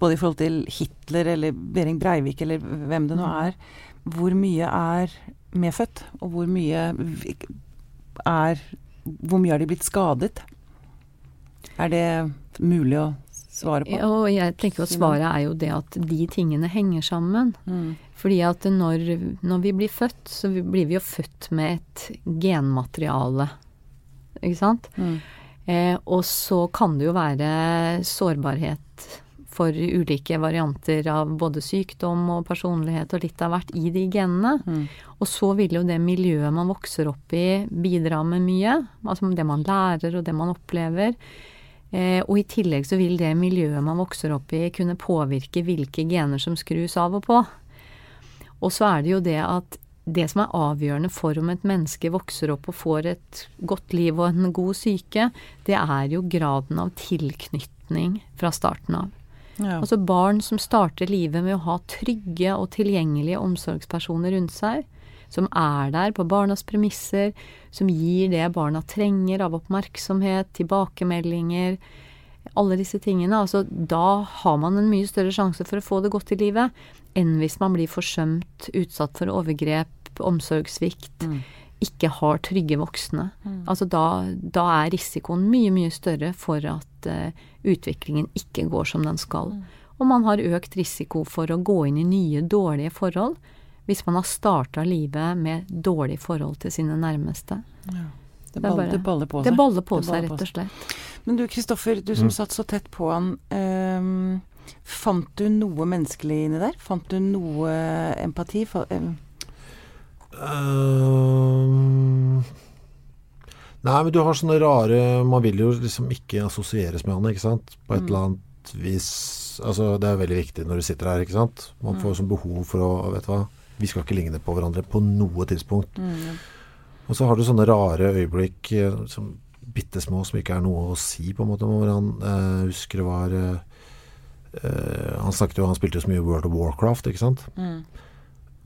både i forhold til Hitler eller Behring Breivik eller hvem det nå er. Hvor mye er medfødt, og hvor mye er Hvor mye har de blitt skadet? Er det mulig å svare på? Og jeg tenker at svaret er jo det at de tingene henger sammen. Mm. Fordi at når, når vi blir født, så blir vi jo født med et genmateriale. Ikke sant? Mm. Eh, og så kan det jo være sårbarhet for ulike varianter av både sykdom og personlighet og litt av hvert i de genene. Mm. Og så vil jo det miljøet man vokser opp i bidra med mye. Altså det man lærer og det man opplever. Eh, og i tillegg så vil det miljøet man vokser opp i kunne påvirke hvilke gener som skrus av og på. Og så er det jo det at det som er avgjørende for om et menneske vokser opp og får et godt liv og en god syke, det er jo graden av tilknytning fra starten av. Ja. Altså barn som starter livet med å ha trygge og tilgjengelige omsorgspersoner rundt seg, som er der på barnas premisser, som gir det barna trenger av oppmerksomhet, tilbakemeldinger, alle disse tingene. Altså da har man en mye større sjanse for å få det godt i livet enn hvis man blir forsømt, utsatt for overgrep, omsorgssvikt, Mm. ikke har trygge voksne. Altså da, da er risikoen mye, mye større for at uh, utviklingen ikke går som den skal. Og man har økt risiko for å gå inn i nye, dårlige forhold hvis man har starta livet med dårlig forhold til sine nærmeste. Det, er baller, det baller på Det baller på seg, rett og slett. Men du Kristoffer, du som satt så tett på han. ehm, fant du noe menneskelig inni der? Fant du noe empati? For, em, Ehm, Nei, men du har sånne rare Man vil jo liksom ikke assosieres med han, ikke sant? På et eller annet vis. Altså, det er veldig viktig når du sitter her, ikke sant? Man får sånn behov for å Vet du hva, vi skal ikke ligne på hverandre på noe tidspunkt. Og så har du sånne rare øyeblikk, eh, som bitte små, som ikke er noe å si, på en måte, hvor han eh, husker det var eh, eh, Han snakket jo, han spilte jo så mye World of Warcraft, ikke sant? mm.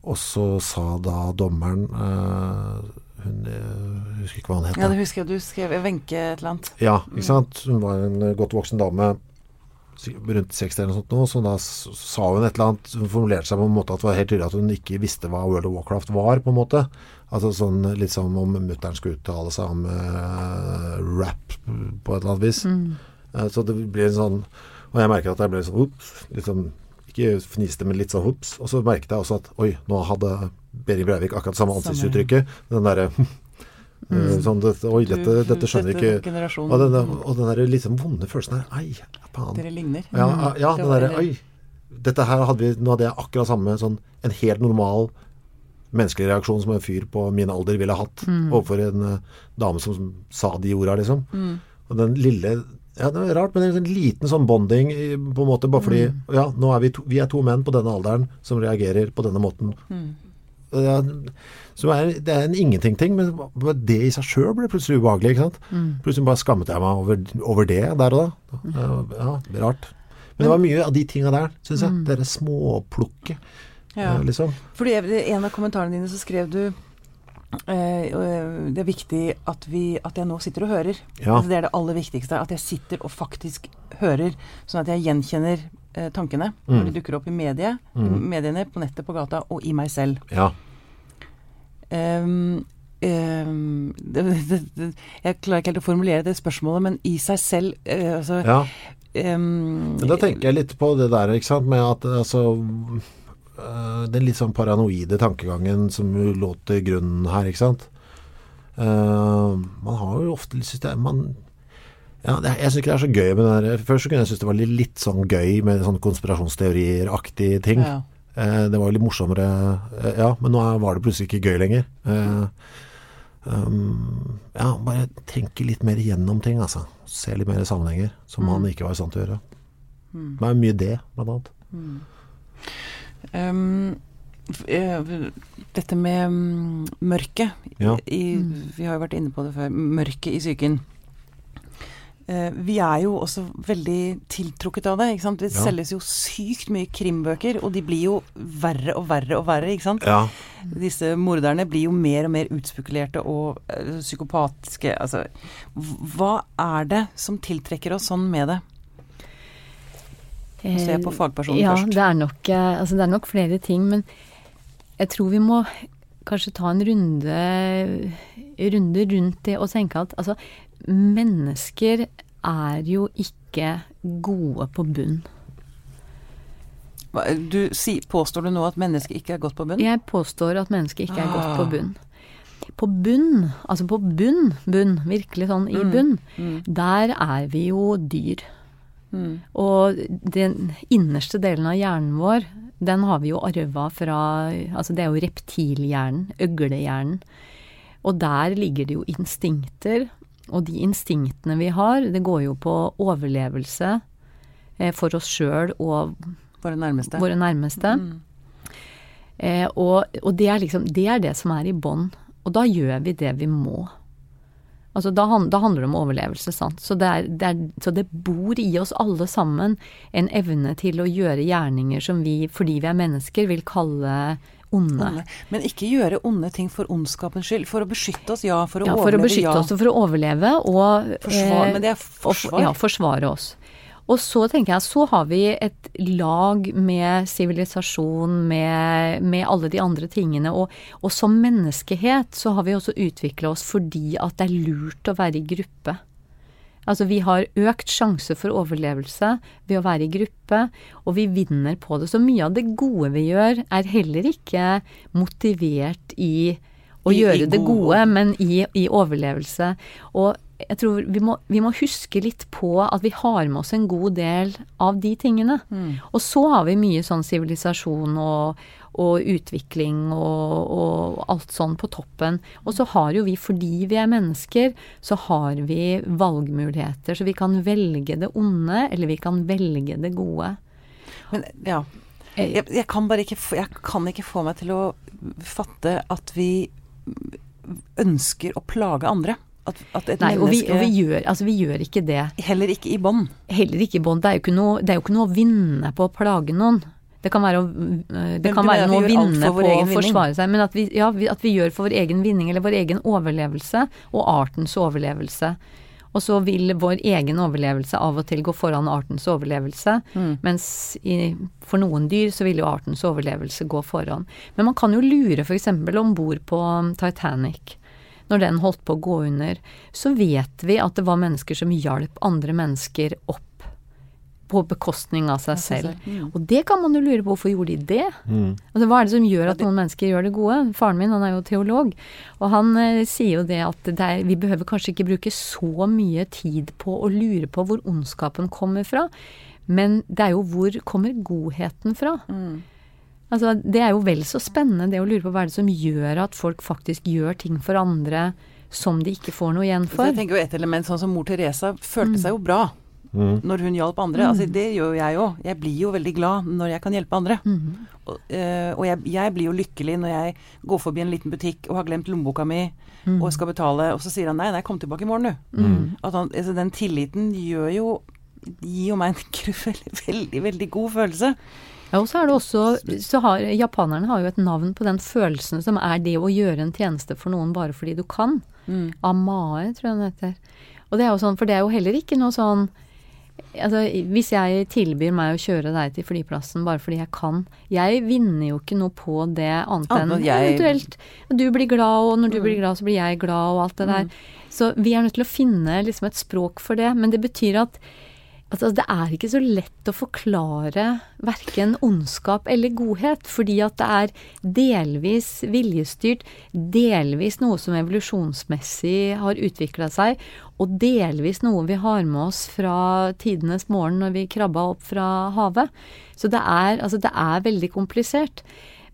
Og så sa da dommeren eh, Hun jeg husker ikke hva han het. Ja, det husker jeg. Du skrev Wenche et eller annet. Ja, ikke sant. Hun var en eh, godt voksen dame rundt 60 eller noe sånt nå, så da sa hun et eller annet Hun formulerte seg på en måte at det var helt tydelig at hun ikke visste hva World of Warcraft var, på en måte. Altså sånn litt som om mutter'n skulle uttale seg om uh, rap på et eller annet vis. Eh, så det blir en sånn Og jeg merket at jeg ble sånn ops, litt sånn ikke fniste, men litt sånn ops. Og så merket jeg også at oi, nå hadde Behring Breivik akkurat samme ansiktsuttrykket. Den derre [laughs] eh, sånn dette, Oi, dette, dette skjønner dette ikke. Og den, og den der litt sånn vonde følelsen der Ei, faen. Dere ligner. Ja, ja den derre. Oi. Dette her hadde vi Nå hadde jeg akkurat samme sånn En helt normal menneskelig reaksjon som en fyr på min alder ville hatt overfor en uh, dame som, som sa de orda, liksom. Og den lille Ja, det er rart, men det er en sånn liten sånn bonding på en måte, bare fordi Ja, nå er vi to, vi er to menn på denne alderen som reagerer på denne måten. Ja, så er, det er en ingenting-ting, men det i seg sjøl ble plutselig ubehagelig. ikke sant? Plutselig bare skammet jeg meg over, over det der og da. Ja, det er rart. Men det var mye av de tinga der, syns jeg. Det derre småplukket, Ja. eh, liksom. Fordi en av kommentarene dine så skrev du det er viktig at, vi, at jeg nå sitter og hører. Ja. Altså, det er det aller viktigste. At jeg sitter og faktisk hører, sånn at jeg gjenkjenner eh, tankene når Mm. de dukker opp i medie, mediene, på nettet, på gata og i meg selv. Ja. Um, um, det, det, det, jeg klarer ikke helt å formulere det spørsmålet, men i seg selv uh, altså, ja. um, da tenker jeg litt på det der, ikke sant, med at altså øh, Den litt sånn paranoide tankegangen som lå til grunnen her, ikke sant. Uh, man har jo ofte litt system man, ja, det, Jeg syns ikke det er så gøy med det der Først så kunne jeg synes det var litt, litt sånn gøy med sånn konspirasjonsteorier-aktige ting. Ja. Uh, det var jo litt morsommere Ja, men nå er- var det plutselig ikke gøy lenger. Um, ja, bare tenke litt mer gjennom ting, altså. Se litt mer sammenhenger, som han ikke var i stand til å gjøre. Det er mye det, blant annet. Ehm, eh, dette med mm, mørket Ja. i, Vi har jo vært inne på det før. Mørket i psyken. Uh, vi er jo også veldig tiltrukket av det. ikke sant? Det Ja. selges jo sykt mye krimbøker, og de blir jo verre og verre og verre. ikke sant? Ja. Disse morderne blir jo mer og mer utspekulerte og uh, psykopatiske. Altså, hva er det som tiltrekker oss sånn med det? Ser på fagpersonen ja, først. Det er, nok, eh, altså det er nok flere ting, men jeg tror vi må kanskje ta en runde, runde rundt det og tenke at altså, mennesker er jo ikke gode på bunn. Du, si, påstår du nå at mennesket ikke er godt på bunn? Jeg påstår at mennesket ikke er godt på Ah. bunn. På bunn, altså på bunn, bunn, virkelig sånn i bunn, der er vi jo dyr. Mm. Og den innerste delen av hjernen vår, den har vi jo arva fra Altså det er jo reptilhjernen, øglehjernen. Og der ligger det jo instinkter. Og de instinktene vi har, det går jo på overlevelse eh, for oss sjøl og Våre nærmeste. våre nærmeste. Mm. Eh, og og det, er liksom, det er det som er i bånn. Og da gjør vi det vi må. Altså da, da handler det om overlevelse, sant. Så det, er, det er, så det bor i oss alle sammen en evne til å gjøre gjerninger som vi, fordi vi er mennesker, vil kalle onde. Onde. Men ikke gjøre onde ting for ondskapens skyld. For å beskytte oss, ja. For å Ja, for overleve, å beskytte ja. oss og for å overleve og Forsvar, eh, men det er og forsvar. Ja, forsvare oss. Og så tenker jeg, så har vi et lag med sivilisasjon, med, med alle de andre tingene. Og, og som menneskehet så har vi også utvikla oss fordi at det er lurt å være i gruppe. Altså vi har økt sjanse for overlevelse ved å være i gruppe, og vi vinner på det. Så mye av det gode vi gjør, er heller ikke motivert i å I- i gjøre det gode, men i, i overlevelse. Og jeg tror vi må, vi må huske litt på at vi har med oss en god del av de tingene. Og så har vi mye sånn sivilisasjon og, og utvikling og, og alt sånn på toppen. Og så har jo vi, fordi vi er mennesker, så har vi valgmuligheter. Så vi kan velge det onde, eller vi kan velge det gode. Men ja. Eh, Jeg, jeg kan bare ikke jeg kan ikke få meg til å fatte at vi ønsker å plage andre. At, at Nei, og vi, og vi, gjør, altså vi gjør ikke det. Heller ikke i bånd. Heller ikke i bånd. Det, det er jo ikke noe å vinne på å plage noen. Det kan være, å, øh, det kan være noe å vinne for på å forsvare seg, men at vi, ja, at vi gjør for vår egen vinning eller vår egen overlevelse og artens overlevelse. Og så vil vår egen overlevelse av og til gå foran artens overlevelse, Mm. mens i, for noen dyr så vil jo artens overlevelse gå foran. Men man kan jo lure f.eks. om bord på Titanic. Når den holdt på å gå under, så vet vi at det var mennesker som hjalp andre mennesker opp på bekostning av seg selv. Mm. Og det kan man jo lure på, hvorfor gjorde de det? Mm. Altså, hva er det som gjør at noen mennesker gjør det gode? Faren min han er jo teolog, og han eh, sier jo det at det er, vi behøver kanskje ikke bruke så mye tid på å lure på hvor ondskapen kommer fra, men det er jo hvor kommer godheten fra? Mm. Altså, det er jo vel så spennende det å lure på hva er det som gjør at folk faktisk gjør ting for andre som de ikke får noe igjen Så for. jeg tenker jo et element sånn som mor Teresa Mm. følte seg jo bra. Mm. når hun hjalp andre. Altså, det gjør jo jeg òg. Jeg blir jo veldig glad når jeg kan hjelpe andre. Og, eh, og jeg, jeg blir jo lykkelig når jeg går forbi en liten butikk og har glemt lommeboka mi og skal betale, og så sier han nei, nei, kom tilbake i morgen, du. At han, altså, den tilliten gjør jo gir jo meg en [laughs] veldig, veldig, veldig god følelse. Ja, og så er det også så har, Japanerne har jo et navn på den følelsen som er det å gjøre en tjeneste for noen bare fordi du kan. Amae, tror jeg den heter. Og det er jo sånn, for det er jo heller ikke noe sånn Altså, hvis jeg tilbyr meg å kjøre deg til flyplassen bare fordi jeg kan Jeg vinner jo ikke noe på det annet enn jeg- eventuelt Du blir glad, og når du blir glad, så blir jeg glad, og alt det der. Så vi er nødt til å finne liksom et språk for det. Men det betyr at Altså, det er ikke så lett å forklare verken ondskap eller godhet, fordi at det er delvis viljestyrt, delvis noe som evolusjonsmessig har utvikla seg, og delvis noe vi har med oss fra tidenes morgen når vi krabba opp fra havet. Så det er, altså, det er veldig komplisert.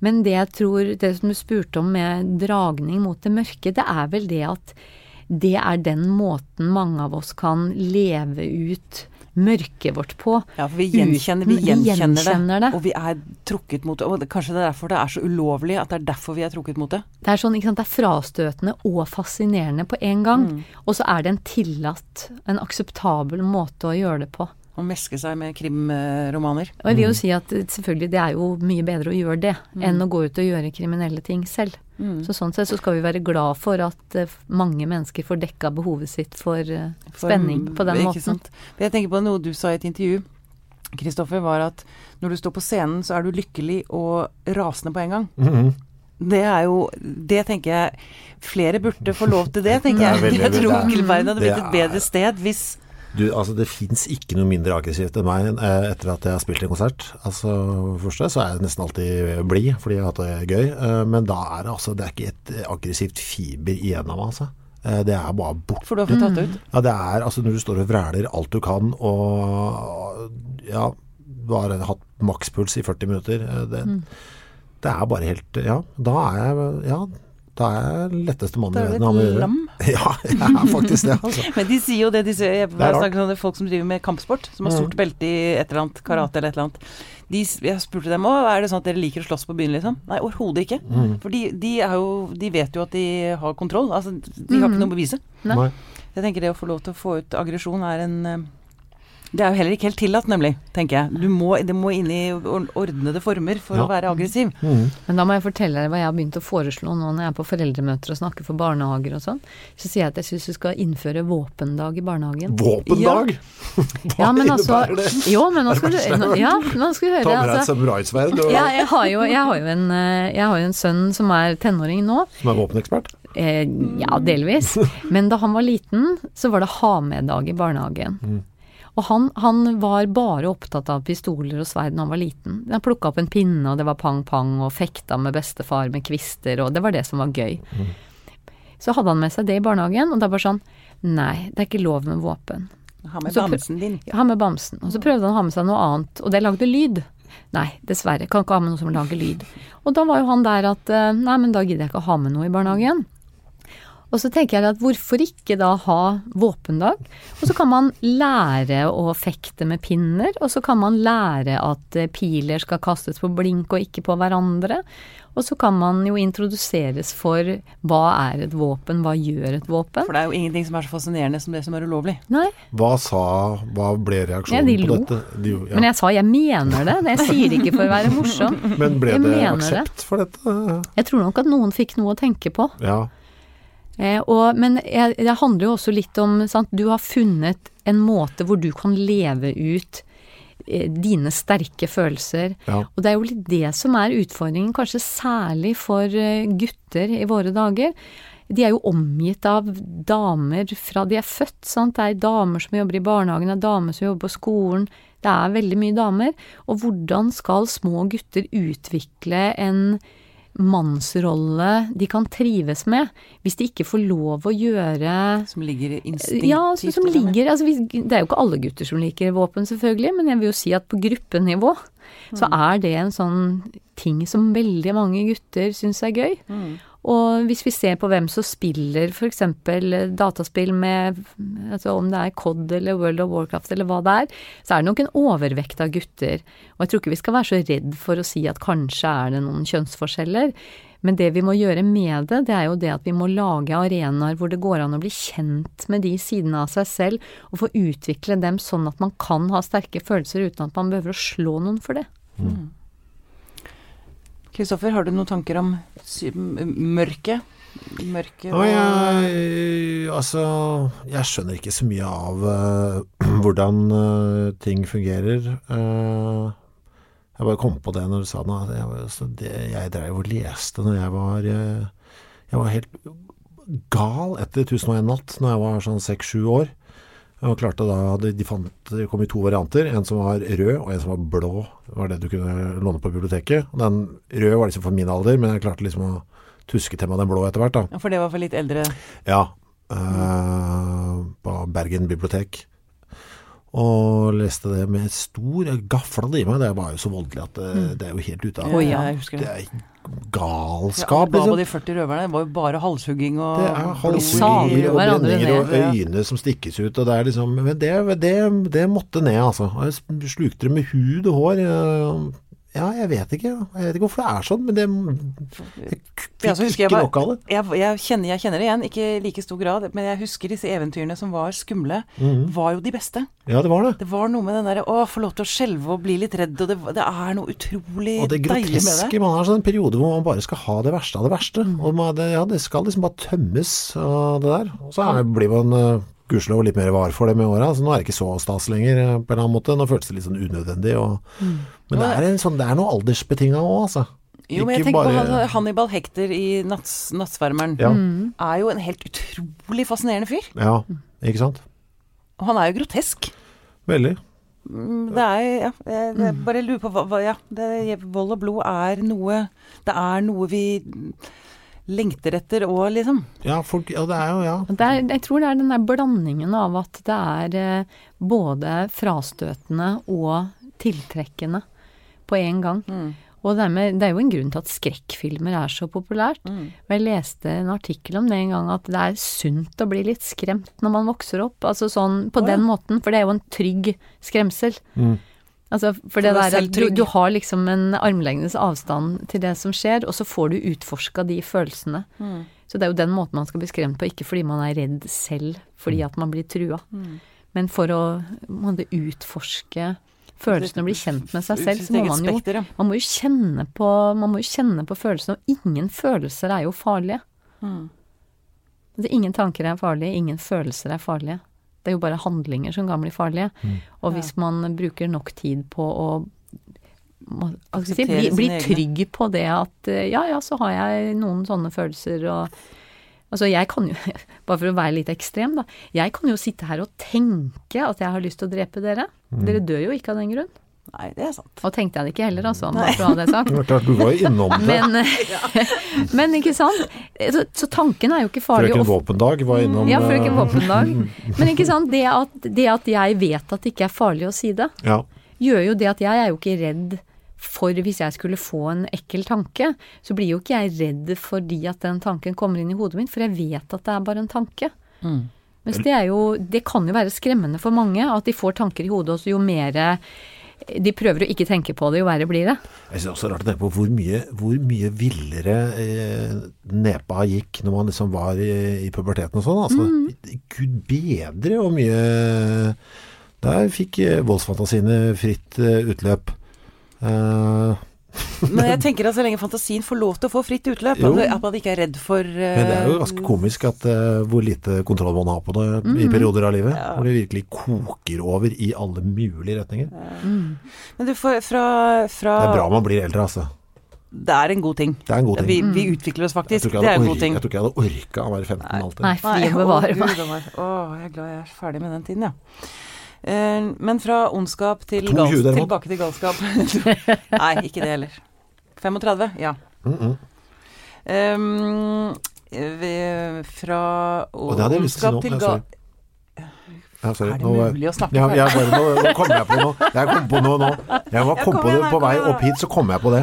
Men det jeg tror, det som du spurte om med dragning mot det mørke, det er vel det at det er den måten mange av oss kan leve ut mørket vårt på. Ja, for vi gjenkjenner, vi gjenkjenner, gjenkjenner det, det. og vi er trukket mot det. Og kanskje det er derfor det er så ulovlig, at det er derfor vi er trukket mot det. Det er sånn, ikke sant, det er frastøtende og fascinerende på en gang. Mm. Og så er det en tillatt, en akseptabel måte å gjøre det på. Å meske seg med krimromaner. Og jeg vil jo si at eh, selvfølgelig det er jo mye bedre å gjøre det enn å gå ut og gjøre kriminelle ting selv. Så sånn sett så skal vi være glad for at eh, mange mennesker får dekka behovet sitt for eh, For- spenning på den ikke måten. sant? Jeg tenker på noe du sa i et intervju, Kristoffer, var at når du står på scenen, så er du lykkelig og rasende på en gang. Mhm. Det er jo Det tenker jeg Flere burde få lov til det, tenker er jeg. [laughs] Jeg tror det er- verden hadde blitt et bedre sted hvis Du, altså Det fins ikke noe mindre aggressivt enn meg eh, etter at jeg har spilt en konsert. Altså For første så er jeg nesten alltid blid fordi jeg har hatt det gøy, eh, men da er det altså Det er ikke et aggressivt fiber igjen av meg, altså. Eh, Det er bare borte. For du har fått tatt det ut. Ja, det er altså når du står og vræler alt du kan, og ja, du har hatt makspuls i 40 minutter. Det, Det, det er bare helt Ja, da er jeg Ja, da er jeg letteste mann i er verden å ha med å et gjøre. [laughs] Ja, jeg er faktisk det, altså. Men de sier jo det, de sier, jeg snakker om det, folk som driver med kampsport, som har sort belte i et eller annet, karate eller et eller annet. De, jeg spurte dem òg, er det sånn at dere liker å slåss på byen, liksom? Nei, overhodet ikke. For de, de, er jo, de vet jo at de har kontroll. Altså, de har ikke noe å bevise. Nei. Nei. Jeg tenker det å få lov til å få ut aggresjon er en eh, Det er jo heller ikke helt tillatt, nemlig, tenker jeg. Du må, det må inn i ordnede former for Ja. å være aggressiv. Mm. Men da må jeg fortelle deg hva jeg har begynt å foreslå nå når jeg er på foreldremøter og snakker for barnehager og sånn. Så sier jeg at jeg syns vi skal innføre våpendag i barnehagen. Våpendag! Ja, [laughs] men altså innebærer det? Jo, men nå skal du Ja, nå skal du høre. Ta med deg et Altså, samuraisverd og ja, jeg har jo, jeg har jo, en, eh, jeg har jo en sønn som er tenåring nå. som er våpenekspert. Eh, ja, delvis. [laughs] Men da han var liten, så var det ha med-dag i barnehagen. Og han, han var bare opptatt av pistoler og sverd da han var liten. Han plukka opp en pinne, og det var pang-pang, og fekta med bestefar med kvister, og det var det som var gøy. Så hadde han med seg det i barnehagen, og da bare sånn Nei, det er ikke lov med våpen. Ha med bamsen din. Ha med bamsen. Og så prøvde han å ha med seg noe annet, og det lagde lyd. Nei, dessverre. Kan ikke ha med noe som lager lyd. Og da var jo han der at eh, nei, men da gidder jeg ikke å ha med noe i barnehagen. Og så tenker jeg at hvorfor ikke da ha våpendag? Og så kan man lære å fekte med pinner, og så kan man lære at eh, piler skal kastes på blink og ikke på hverandre. Og så kan man jo introduseres for hva er et våpen, hva gjør et våpen? For det er jo ingenting som er så fascinerende som det som er ulovlig. Nei, Hva sa Hva ble reaksjonen Ja, de på lo. dette? De, ja. men jeg sa jeg mener det. Jeg sier det ikke for å være morsom. Men ble jeg det aksept det. for dette? Jeg tror nok at noen fikk noe å tenke på. Ja. Eh, og, men det handler jo også litt om sant, Du har funnet en måte hvor du kan leve ut eh, dine sterke følelser. Ja. Og det er jo litt det som er utfordringen, kanskje særlig for eh, gutter i våre dager. De er jo omgitt av damer fra de er født, sant. Det er damer som jobber i barnehagen, det er damer som jobber på skolen. Det er veldig mye damer. Og hvordan skal små gutter utvikle en mannsrolle de kan trives med, hvis de ikke får lov å gjøre Som ligger instinktivt ja, som dem. ligger altså, Det er jo ikke alle gutter som liker våpen, selvfølgelig, men jeg vil jo si at på gruppenivå så Mm. er det en sånn ting som veldig mange gutter syns er gøy. Mm. Og hvis vi ser på hvem som spiller f.eks. dataspill med altså Om det er COD eller World of Warcraft eller hva det er, så er det nok en overvekt av gutter. Og jeg tror ikke vi skal være så redd for å si at kanskje er det noen kjønnsforskjeller. Men det vi må gjøre med det, det er jo det at vi må lage arenaer hvor det går an å bli kjent med de sidene av seg selv, og få utvikle dem sånn at man kan ha sterke følelser uten at man behøver å slå noen for det. Mm. Kristoffer, har du noen tanker om mørket? Mørket og jeg, altså, jeg skjønner ikke så mye av uh, [clears throat] hvordan uh, ting fungerer. Uh, jeg bare kom på det når du sa det. Jeg, altså, det, jeg drev og leste når jeg var Jeg var helt gal etter 1001 natt når jeg var sånn seks-sju år. Og klarte da, de, fant, Det kom i to varianter. En som var rød, og en som var blå. Det var det du kunne låne på biblioteket. Og den røde var liksom for min alder, men jeg klarte liksom å tuske til meg den blå etter hvert. da. Ja, For det var for litt eldre? Ja. Øh, på Bergen bibliotek. Og leste det med stor Jeg gafla det i meg. Det var jo så voldelig at det, mm. det er jo helt ute av oh, ja, det. er galskap. Ja, liksom. de 40 røverne det var jo bare halshugging og Det er halshugging og brenninger og øyne som stikkes ut. Og det er liksom Men det, det, det måtte ned, altså. Jeg slukte det med hud og hår. Ja, jeg vet ikke. Jeg vet ikke hvorfor det er sånn, men det Jeg fikk ikke nok av det. Jeg, jeg, kjenner, jeg, kjenner, det igjen, ikke i like stor grad, men jeg husker disse eventyrene som var skumle, mm. var jo de beste. Ja, det var det. Det var noe med den derre å, få lov til å skjelve og bli litt redd, og det, det er noe utrolig deilig med det. Og det groteske, man har sånn en periode hvor man bare skal ha det verste av det verste. Mm. Og man, det, ja, det skal liksom bare tømmes av det der. Og så er, blir man uh, gudskjelov litt mer var for det med åra. Så nå er det ikke så stas lenger eh, på en eller annen måte. Nå føles det litt sånn unødvendig. Og, mm. Men det er, sånn, det er noe aldersbetinga òg, altså. Jo, men jeg tenker bare... på Hannibal Hekter i natts, 'Nattsvermeren'. Ja. Mm. Er jo en helt utrolig fascinerende fyr. Ja, ikke sant. Og han er jo grotesk. Veldig. Mm, det er Ja, jeg, jeg bare lurer på hva Ja, det, vold og blod er noe Det er noe vi lengter etter òg, liksom. Ja, folk, ja, det er jo ja. Er, jeg tror det er den der blandingen av at det er eh, både frastøtende og tiltrekkende på en gang. Mm. Og det er, med, det er, jo en grunn til at skrekkfilmer er så populært. Mm. Og jeg leste en artikkel om det en gang, at det er sunt å bli litt skremt når man vokser opp. Altså sånn på oh, den måten, for det er jo en trygg skremsel. Mm. Altså, for det der du, du, har liksom en armlengdes avstand til det som skjer, og så får du utforska de følelsene. Mm. Så det er jo den måten man skal bli skremt på, ikke fordi man er redd selv fordi mm. at man blir trua, mm. men for å måtte utforske følelsene og bli kjent med seg selv, så må man jo Man må jo kjenne på, man må jo kjenne på følelsene, og ingen følelser er jo farlige. Mm. Altså, ingen tanker er farlige, ingen følelser er farlige. Det er jo bare handlinger som kan bli farlige. Mm. Og hvis man bruker nok tid på å si, bli, bli trygg på det at eh, ja, ja, så har jeg noen sånne følelser og Altså, jeg kan jo, [laughs] bare for å være litt ekstrem, da. Jeg kan jo sitte her og tenke at jeg har lyst til å drepe dere. Mm. Dere dør jo ikke av den grunn. Nei, det er sant. Og tenkte jeg det ikke heller, altså, Nei. for å ha det sagt. Du var jo innom det. Men, [laughs] men, ikke sant. Så, så, tanken er jo ikke farlig. Frøken Våpendag var innom Ja, frøken eh, Våpendag. [laughs] Men ikke sant, det at, det at, jeg vet at det ikke er farlig å si det, ja. gjør jo det at jeg er jo ikke redd for hvis jeg skulle få en ekkel tanke, så blir jo ikke jeg redd fordi at den tanken kommer inn i hodet mitt, for jeg vet at det er bare en tanke. Mm. Mens det er jo Det kan jo være skremmende for mange at de får tanker i hodet, og så jo mer de prøver å ikke tenke på det, jo verre blir det. Jeg synes også det er rart å tenke på hvor mye, hvor mye villere eh, nepa gikk når man liksom var i, i puberteten og sånn. Altså, mm. Gud bedre hvor mye Der fikk eh, voldsfantasiene fritt eh, utløp. Uh, [laughs] men jeg tenker at så lenge fantasien får lov til å få fritt utløp, jo. at man ikke er redd for uh, Men det er jo ganske komisk at uh, hvor lite kontroll man har på det mm. i perioder av livet. Ja. Hvor det virkelig koker over i alle mulige retninger. Mm. Men du, fra, fra, Det er bra man blir eldre, altså. Det er en god ting. Det er en god ting. Vi, vi utvikler oss faktisk. Det er en god ting. Jeg tror ikke jeg hadde orka å være 15 alltid. Nei, fy bevare meg. Å, jeg er glad jeg er ferdig med den tiden, ja. Eh, men fra ondskap til gal tilbake til galskap [laughs] [laughs] Nei, ikke det heller. 35? Ja. Mm -mm. Um, fra ondskap til gal... Ja, er det mulig å snakke ja, jeg bare, nå, kom jeg på noe. Jeg kom på noe nå. Jeg var, kom på det på vei opp hit, så kom jeg på det.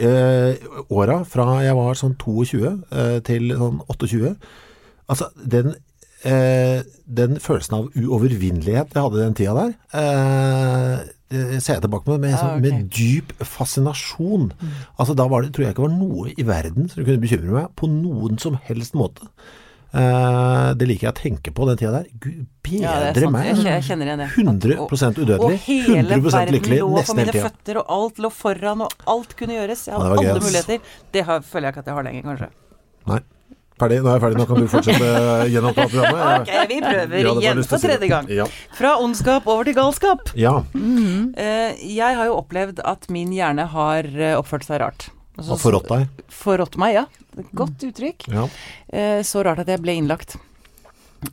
eh, åra fra jeg var sånn 22 eh, til sånn 28 Altså, den, den følelsen av uovervinnelighet jeg hadde den tida der, eh, ser jeg tilbake med, med, ah, okay. med dyp fascinasjon. Altså, da var det, tror jeg ikke var noe i verden som kunne bekymre meg på noen som helst måte. Eh, det liker jeg å tenke på den tida der. Gud bedre Ja, meg. Jeg, kje- kjenner igjen det. 100 At- udødelig. Og hele verden lå på mine føtter, og alt lå foran, og alt kunne gjøres. Jeg hadde ja, alle muligheter. Det har, føler jeg ikke at jeg har lenger, kanskje. Nei. Ferdig. Nå er jeg ferdig. Nå kan du fortsette gjennom programmet. [laughs] Ok, vi prøver Ja, igjen for tredje gang. Ja. Fra ondskap over til galskap. ja. Eh, jeg har jo opplevd at min hjerne har eh, oppført seg rart. Altså, Og forrådt deg. Forrådt meg, ja. Godt uttrykk. Ja. Eh, så rart at jeg ble innlagt.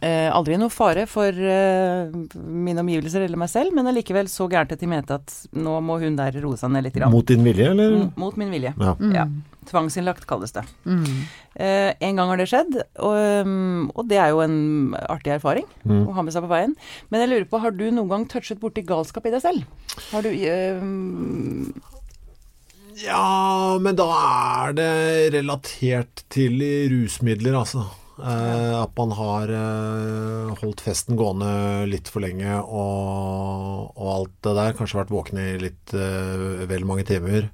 Eh, aldri noe fare for eh, mine omgivelser eller meg selv, men allikevel så gærent at de mente at nå må hun der roe seg ned litt. Grann. Mot din vilje, eller? Mm, Mot min vilje. Ja. Ja. Tvangsinnlagt kalles det. Mm. Eh, en gang har det skjedd, og, um, og det er jo en artig erfaring Mm. å ha med seg på veien. Men jeg lurer på, har du noen gang touchet borti galskap i deg selv? Har du eh, Ja, men da er det relatert til rusmidler, altså. Eh, at man har eh, holdt festen gående litt for lenge og, og alt det der. Kanskje vært våken i litt eh, vel mange timer.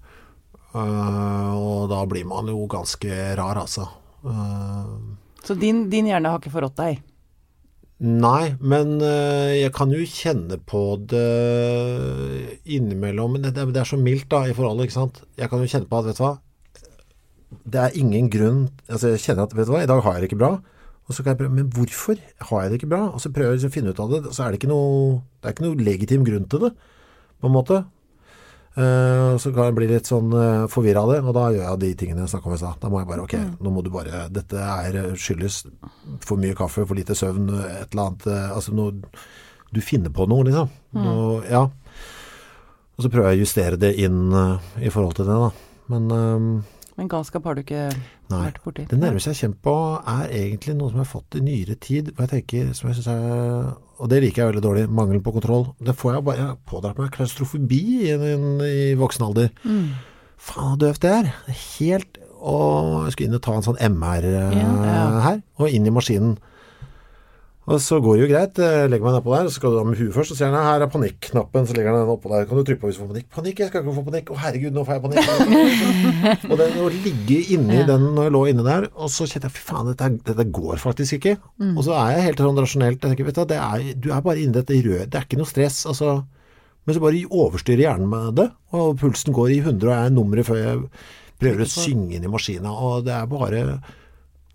Eh, og da blir man jo ganske rar, altså. Eh, Så din, din hjerne har ikke forrådt deg? Nei, men eh, jeg kan jo kjenne på det innimellom. Men det, det er så mildt da i forholdet, ikke sant. Jeg kan jo kjenne på at, vet du hva. Det er ingen grunn Altså jeg kjenner at, vet du hva, i dag har jeg det ikke bra. Og så kan jeg prøve, men hvorfor har jeg det ikke bra? Og så prøver jeg liksom å finne ut av det. Så er det ikke noe Det er ikke noe legitim grunn til det, på en måte. Eh, og så kan jeg bli litt sånn uh, forvirra av det, og da gjør jeg de tingene jeg snakka om i stad. Da må jeg bare Ok, nå må du bare Dette er eh, skyldes for mye kaffe, for lite søvn, et eller annet uh, Altså noe Du finner på noe, liksom. Noe, ja. Og så prøver jeg å justere det inn uh, i forhold til det, da. Men eh, Men galskap har du ikke Nei. vært borti? det nærmeste jeg kjent på, er egentlig noe som jeg har fått i nyere tid. Hvor jeg tenker, som jeg synes er Og det liker jeg veldig dårlig. Mangel på kontroll. Det får jeg bare Jeg pådratt meg klaustrofobi i, i, i voksen alder. Mm. Faen så døvt det er. Helt Og jeg skulle inn og ta en sånn MR ja, Ja. her, og inn i maskinen. Og så går det jo greit. Jeg legger meg nedpå der, så skal du ha med huet først. Og sier han her er panikknappen, så legger han den oppå der. Kan du trykke på hvis du får panikk? Panikk, jeg skal ikke få panikk. Å herregud, nå får jeg panikk. [laughs] og den å ligge inni den når jeg lå inne der, og så kjente jeg fy faen, dette, dette går faktisk ikke. Og så er jeg helt sånn rasjonelt. Jeg tenker, vet du, det er, du er bare inni dette røde. Det er ikke noe stress. altså men så bare overstyrer hjernen med det, og pulsen går i 100, og jeg er nummeret før jeg prøver å synge inn i maskina, og det er bare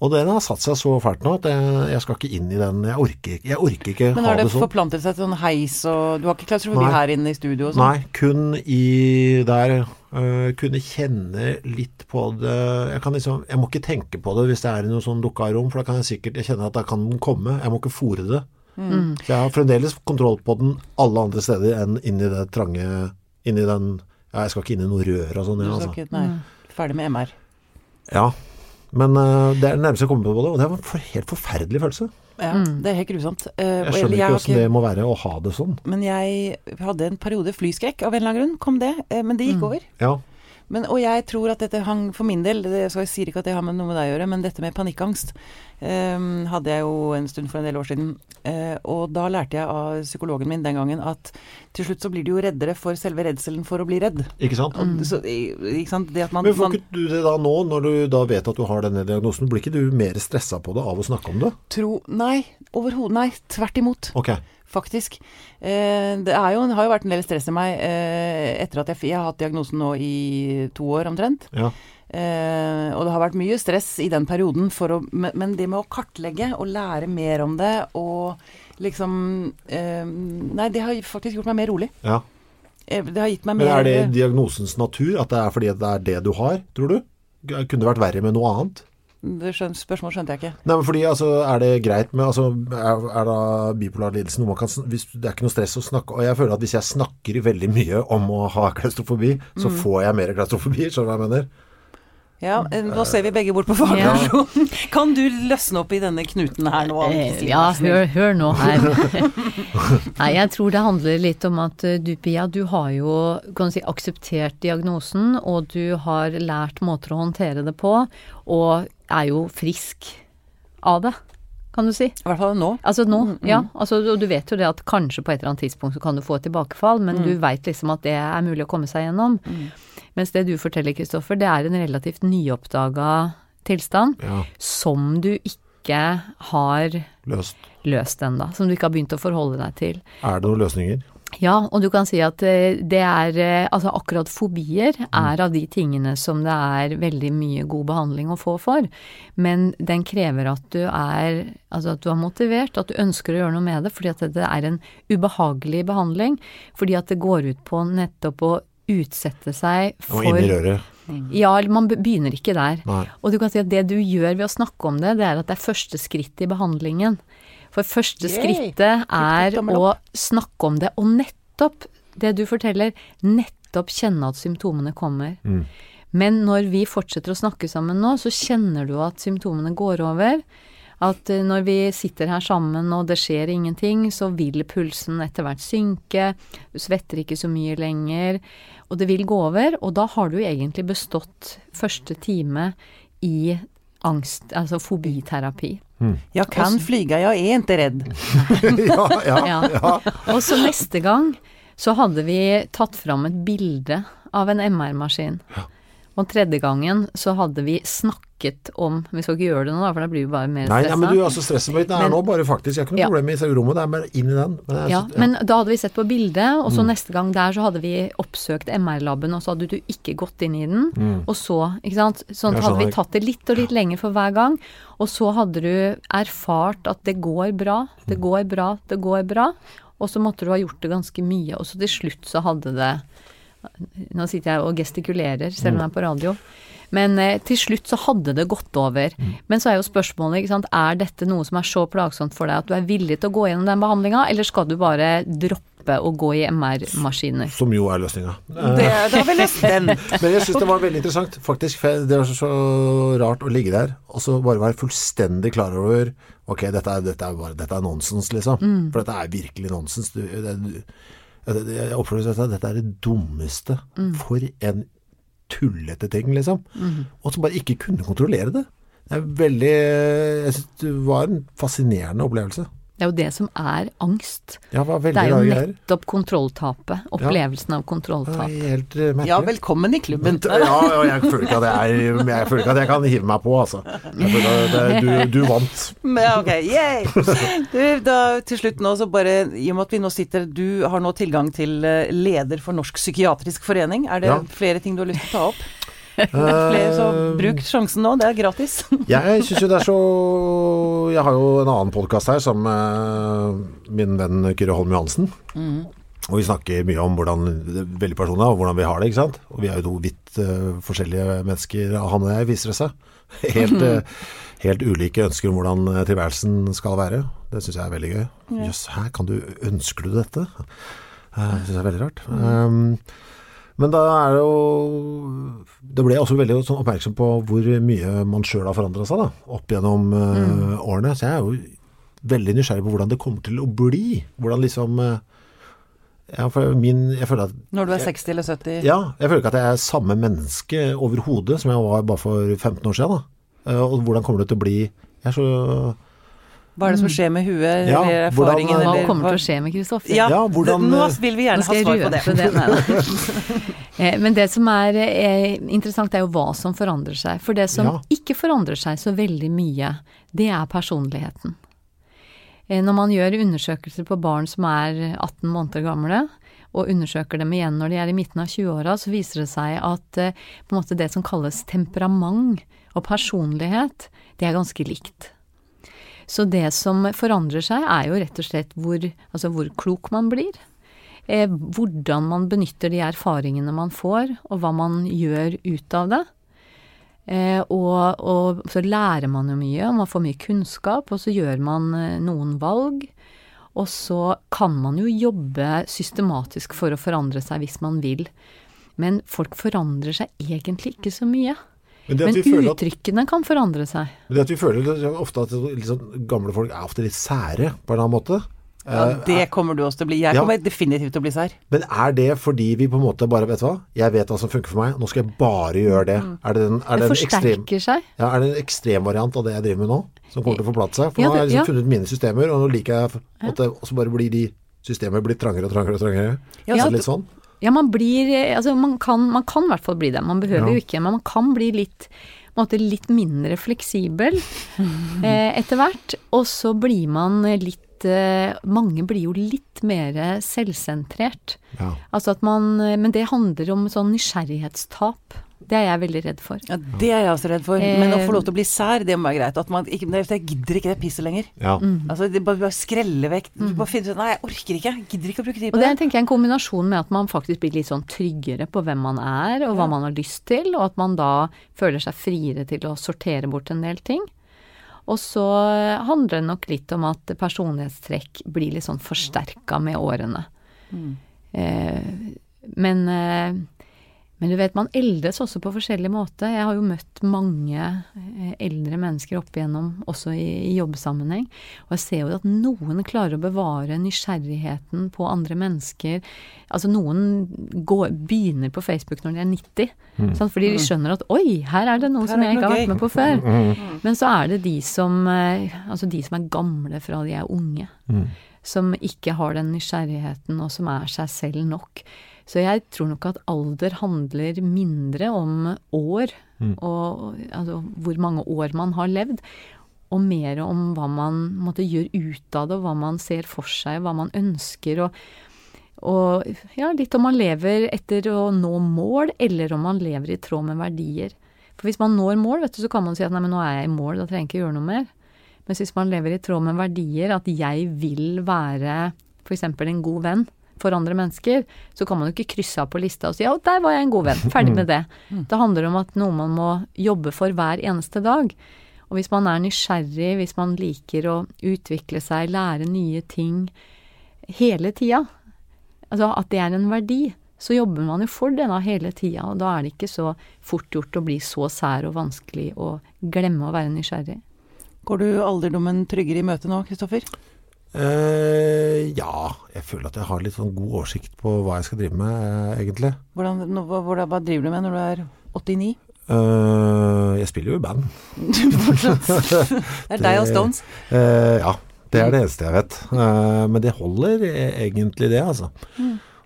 Og den har satt seg så fælt nå at jeg, jeg skal ikke inn i den. Jeg orker, ikke- jeg orker ikke Men har det det sånn. forplantet seg til sånn heis og Du har ikke klaustrofobi Nei. her inne i studio og sånn? Nei, kun i der Uh, kunne kjenne litt på det Jeg kan liksom Jeg må ikke tenke på det hvis det er i noe sånn lukka rom, for da kan jeg sikkert Jeg kjenner at da kan den komme. Jeg må ikke fòre det. Mm. Så jeg har fremdeles kontroll på den alle andre steder enn inni det trange Inni den Ja, jeg skal ikke inn i noe rør og sånn. Du Ja, skal altså. ikke, nei. Ferdig med MR. ja. Men uh, det er det nærmeste jeg kommer på det, og det var en for, helt forferdelig følelse. Ja, Det er helt grusomt. Uh, Jeg skjønner jeg ikke åssen det må være å ha det sånn. Men jeg hadde en periode flyskrekk av en eller annen grunn. Kom det. Uh, Men det gikk over. Ja. Men, og jeg tror at dette hang for min del det, Jeg sier ikke at det har med noe med deg å gjøre, men dette med panikkangst eh, hadde jeg jo en stund for en del år siden. Eh, og da lærte jeg av psykologen min den gangen at til slutt så blir du jo reddere for selve redselen for å bli redd. Ikke sant? Og, så, ikke sant? Det at man, Men får ikke du det da nå, når du da vet at du har denne diagnosen? Blir ikke du mer stressa på det av å snakke om det? tro Nei, overhodet nei. Tvert imot. Ok. Faktisk. Eh, det er jo, har jo vært en del stress i meg eh, etter at jeg, jeg har hatt diagnosen nå i to år omtrent. Ja. Eh, og det har vært mye stress i den perioden, for å, men, det med å kartlegge og lære mer om det og liksom eh, Nei, det har faktisk gjort meg mer rolig. ja. Det har gitt meg Men er det diagnosens natur? At det er fordi det er det du har, tror du? Kunne det vært verre med noe annet? Det skjøn, Spørsmålet skjønte jeg ikke. Nei, men fordi altså, Er det greit med altså, Er, er da bipolar lidelse noe man kan hvis, Det er ikke noe stress å snakke Og jeg føler at hvis jeg snakker veldig mye om å ha klaustrofobi, så Mm. får jeg mer klaustrofobi. Skjønner du hva jeg mener? Ja, eh, nå ser vi begge bort på fagpersonen. [laughs] Kan du løsne opp i denne knuten her nå? Eh? Ja, hør, hør nå her. [laughs] Nei, jeg tror det handler litt om at eh, du Pia, du har jo kan du si, akseptert diagnosen, og du har lært måter å håndtere det på, og er jo frisk av det, kan du si. I hvert fall nå. Altså nå, ja. Altså, og du vet jo det at kanskje på et eller annet tidspunkt så kan du få et tilbakefall, men du veit liksom at det er mulig å komme seg gjennom. Mens det du forteller, Kristoffer, det er en relativt nyoppdaga tilstand Ja, som du ikke har løst. løst ennå, som du ikke har begynt å forholde deg til. Er det noen løsninger? Ja, og du kan si at eh, det er eh, Altså akkurat fobier er av de tingene som det er veldig mye god behandling å få for. Men den krever at du er Altså at du er motivert, at du ønsker å gjøre noe med det, fordi at det er en ubehagelig behandling. Fordi at det går ut på nettopp å utsette seg Og for i røret? Ja, man begynner ikke der. Nei. Og du kan si at det du gjør ved å snakke om det, det er at det er første skritt i behandlingen. For første Yay! skrittet er å snakke om det, og nettopp det du forteller, nettopp kjenne at symptomene kommer. Mm. Men når vi fortsetter å snakke sammen nå, så kjenner du at symptomene går over. At eh, når vi sitter her sammen og det skjer ingenting, så vil pulsen etter hvert synke, du svetter ikke så mye lenger, og det vil gå over. Og da har du egentlig bestått første time i angst, altså fobiterapi. Jeg kan flyga, jeg er ikke redd. [laughs] ja, ja, Ja. ja. Og så neste gang så hadde vi tatt fram et bilde av en MR-maskin. Og tredje gangen så hadde vi snakket om Vi skal ikke gjøre det nå, da, for da blir vi bare mer stressa. nei, men du, altså stresset mitt er Men- nå bare faktisk Jeg har ikke noe Ja. problem med rommet, det er bare inn i den. Men, Ja, synes- men da hadde vi sett på bildet, og Mm. så neste gang der så hadde vi oppsøkt MR-laben, og så hadde du ikke gått inn i den. Og så, ikke sant. Sånn Mm. Hadde vi tatt det litt og litt lenger for hver gang, og så hadde du erfart at det går bra, det Mm. går bra, det går bra, og så måtte du ha gjort det ganske mye, og så til slutt så hadde det Nå sitter jeg og gestikulerer, selv om jeg er på radio. Men eh, til slutt så hadde det gått over. Men så er jo spørsmålet, ikke sant, er dette noe som er så plagsomt for deg at du er villig til å gå gjennom den behandlinga, eller skal du bare droppe å gå i MR-maskiner? Som jo er løsninga. Det. [laughs] Men jeg syns det var veldig interessant, faktisk. For det var så, rart å ligge der og så bare være fullstendig klar over Ok, dette er, dette er, bare, dette er nonsens, liksom. For dette er virkelig nonsens. Du, det, du, det, jeg oppfører at dette er det dummeste. For en tullete ting, liksom. Og så bare ikke kunne kontrollere det. Det er veldig Jeg synes det var en fascinerende opplevelse. Det er jo det som er angst. Ja, det er jo nettopp kontrolltapet. Opplevelsen av Det kontrolltap. helt merkelig. Ja, velkommen i klubben. [laughs] Ja, og jeg føler ikke at jeg, er, jeg føler ikke at jeg kan hive meg på, altså. Jeg føler at det, du, du vant. [laughs] Men, ok, yay! Du, da, til slutt nå, så bare, i og med at vi nå sitter Du har nå tilgang til eh, leder for Norsk psykiatrisk forening. Er det Ja. flere ting du har lyst til å ta opp? [laughs] Flere, som bruk sjansen nå, det er gratis. [laughs] Jeg syns jo det er så Jeg har jo en annen podkast her sammen med min venn Kyrre Holm Johansen. Og vi snakker mye om hvordan veldig personlig, og hvordan vi har det. ikke sant? Og vi er jo to vidt uh, forskjellige mennesker, han og jeg, viser det seg. [laughs] Helt, uh, helt ulike ønsker om hvordan eh, tilværelsen skal være. Det syns jeg er veldig gøy. Jøss, her kan du Ønsker du dette? Eh, Det syns jeg er veldig rart. Um, men da er det jo Det ble jeg også veldig sånn oppmerksom på hvor mye man sjøl har forandra seg da, opp gjennom mm. årene. Så jeg er jo veldig nysgjerrig på hvordan det kommer til å bli. Hvordan liksom eh, ja, for min, jeg føler at Når du er 60 eller 70. ja, jeg føler ikke at jeg er samme menneske overhodet som jeg var bare for 15 år siden. Da. Eh, Og hvordan kommer det til å bli Jeg er så Hva er det som skjer med huet Ja, eller hvordan- eller, Hva kommer til å skje med Kristoffer? Ja, Ja, hvordan- nå vil vi gjerne ha svar på det. det. [laughs] Nei. Eh, Men det som er er, interessant, er jo hva som forandrer seg. For det som Ja. ikke forandrer seg så veldig mye, det er personligheten. Eh, Når man gjør undersøkelser på barn som er 18 måneder gamle, og undersøker dem igjen når de er i midten av 20-åra, så viser det seg at eh, på en måte det som kalles temperament og personlighet, det er ganske likt. Så det som forandrer seg, er jo rett og slett hvor, altså hvor klok man blir. Eh, hvordan man benytter de erfaringene man får, og hva man gjør ut av det. Eh, og, og så lærer man jo mye, og man får mye kunnskap, og så gjør man eh, noen valg. Og så kan man jo jobbe systematisk for å forandre seg hvis man vil. Men folk forandrer seg egentlig ikke så mye. Men det at Men vi føler at, uttrykkene kan forandre seg. men det at vi føler ofte at sånn, gamle folk er ofte litt sære på en eller annen måte. Ja, Eh, det kommer du også til å bli. Jeg Ja. kommer definitivt til å bli sær. Men er det fordi vi på en måte bare Vet du hva? Jeg vet hva som funker for meg. Nå skal jeg bare gjøre det. Mm. Er det en, er Det det en ekstrem forsterker seg. ja, er det en ekstremvariant av det jeg driver med nå? Som kommer til å forplante seg? For Ja, nå har jeg liksom ja. funnet mine systemer, og nå liker jeg at det også bare blir de systemer blir trangere og trangere og trangere. Ja, Så er litt sånn. Ja, man blir Altså, man kan, man kan i hvert fall bli det. Man behøver Ja. jo ikke, men man kan bli litt måte litt mindre fleksibel [laughs] eh, etter hvert. Og så blir man litt eh, Mange blir jo litt mer selvsentrert. Ja. Altså at man Men det handler om sånn nysgjerrighetstap. Det er jeg veldig redd for. Ja, det er jeg også redd for. Men å få lov til å bli sær, det må være greit. At man ikke, jeg gidder ikke det pisset lenger. ja. Altså, det bare, bare skrelle vekk. Mm. Bare finne ut Nei, jeg orker ikke. Jeg gidder ikke å bruke tid Og på det det. tenker jeg er en kombinasjon med at man faktisk blir litt sånn tryggere på hvem man er, og hva man har lyst til, og at man da føler seg friere til å sortere bort en del ting. Og så handler det nok litt om at personlighetstrekk blir litt sånn forsterka med årene. Eh, men, eh, men du vet, man eldes også på forskjellig måte. Jeg har jo møtt mange eh, eldre mennesker opp igjennom, også i, i jobbsammenheng. Og jeg ser jo at noen klarer å bevare nysgjerrigheten på andre mennesker. Altså noen går, begynner på Facebook når de er 90, sant? fordi de skjønner at oi, her er det noe Her som jeg ikke har vært med på før. Men så er det de som, eh, altså de som er gamle fra de er unge. Som ikke har den nysgjerrigheten, og som er seg selv nok. Så jeg tror nok at alder handler mindre om år, og altså hvor mange år man har levd, og mer om hva man måtte gjøre ut av det, og hva man ser for seg, hva man ønsker. og og ja, litt om man lever etter å nå mål, eller om man lever i tråd med verdier. For hvis man når mål, vet du, så kan man si at nei, men nå er jeg i mål, da trenger jeg ikke gjøre noe mer. Mens hvis man lever i tråd med verdier, at jeg vil være f.eks. en god venn for andre mennesker, så kan man jo ikke krysse av på lista og si ja, der var jeg en god venn, ferdig med det. Det handler om at noe man må jobbe for hver eneste dag. Og hvis man er nysgjerrig, hvis man liker å utvikle seg, lære nye ting hele tida, altså at det er en verdi, så jobber man jo for det da hele tida, og da er det ikke så fort gjort å bli så sær og vanskelig å glemme å være nysgjerrig. Går du alderdommen tryggere i møte nå, Kristoffer? Eh, ja, jeg føler at jeg har litt sånn god oversikt på hva jeg skal drive med, eh, egentlig. Hvordan, no, hvordan- hva driver du med når du er 89? Uh, jeg spiller jo i band. [laughs] Det er deg og Stones. Eh, ja, det er det eneste jeg vet. Eh, men det holder e- egentlig det, altså.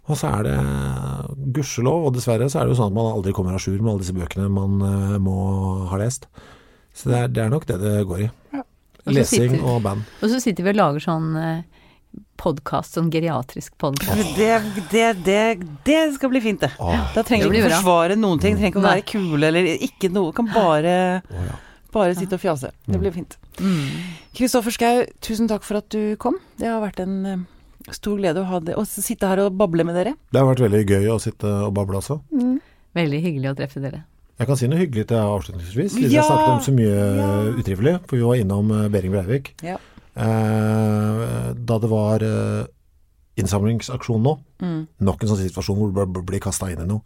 Og så er det gudskjelov, og dessverre så er det jo sånn at man aldri kommer à jour med alle disse bøkene man eh, må ha lest. Så det er, det er nok det det går i. Og Lesing sitter- og band. Og så sitter vi og lager sånn eh, podkast, sånn geriatrisk podkast. Det, det, det, det skal bli fint, det. Åh, Da trenger vi ikke bra. forsvare noen ting. Trenger ikke å være kule eller ikke noe. Kan bare, ja. bare sitte og fjase. Det blir fint. Kristoffer Schou, tusen takk for at du kom. Det har vært en eh, stor glede å, ha det, å sitte her og bable med dere. Det har vært veldig gøy å sitte og bable også. Veldig hyggelig å treffe dere. Jeg kan si noe hyggelig til avslutningsvis. Siden Ja! jeg snakket om så mye Ja. utrivelig. For vi var innom eh, Behring Breivik. Ja. Eh, da det var eh, innsamlingsaksjon nå, Mm. nok en sånn situasjon hvor du blir kasta inn i noe,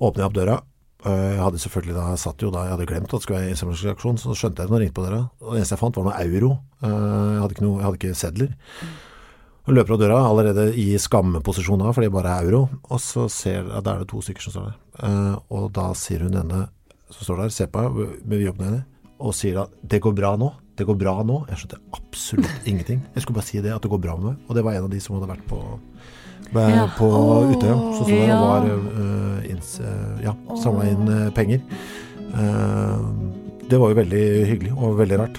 åpner jeg opp døra. Eh, jeg hadde selvfølgelig da, jeg satt jo da, jeg hadde glemt at det skulle være innsamlingsaksjon, så skjønte jeg det når jeg ringte på døra. Og det eneste jeg fant var noe euro. Eh, jeg, hadde ikke noe, jeg hadde ikke sedler. Og løper av døra allerede i skammeposisjon da, fordi det bare er euro. Og så ser at da er det to stykker som står der. Uh, og da sier hun ene som står der, ser på meg med vidåpne øyne, og sier at 'det går bra nå'. Det går bra nå. Jeg skjønte absolutt [laughs] ingenting. Jeg skulle bare si det, at det går bra med meg. Og det var en av de som hadde vært på, med, Ja. på Utøya. Så sto der og var uh, inns, uh, ja, samla inn uh, penger. Det var jo veldig hyggelig og veldig rart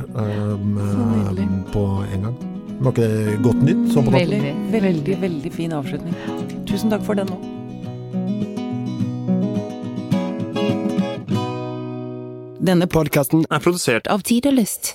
på en gang. Var ikke det godt nytt? Sånn på? Veldig, Veldig, veldig fin avslutning. Tusen takk for den nå. Denne podkasten er produsert av Av Tid og Lyst.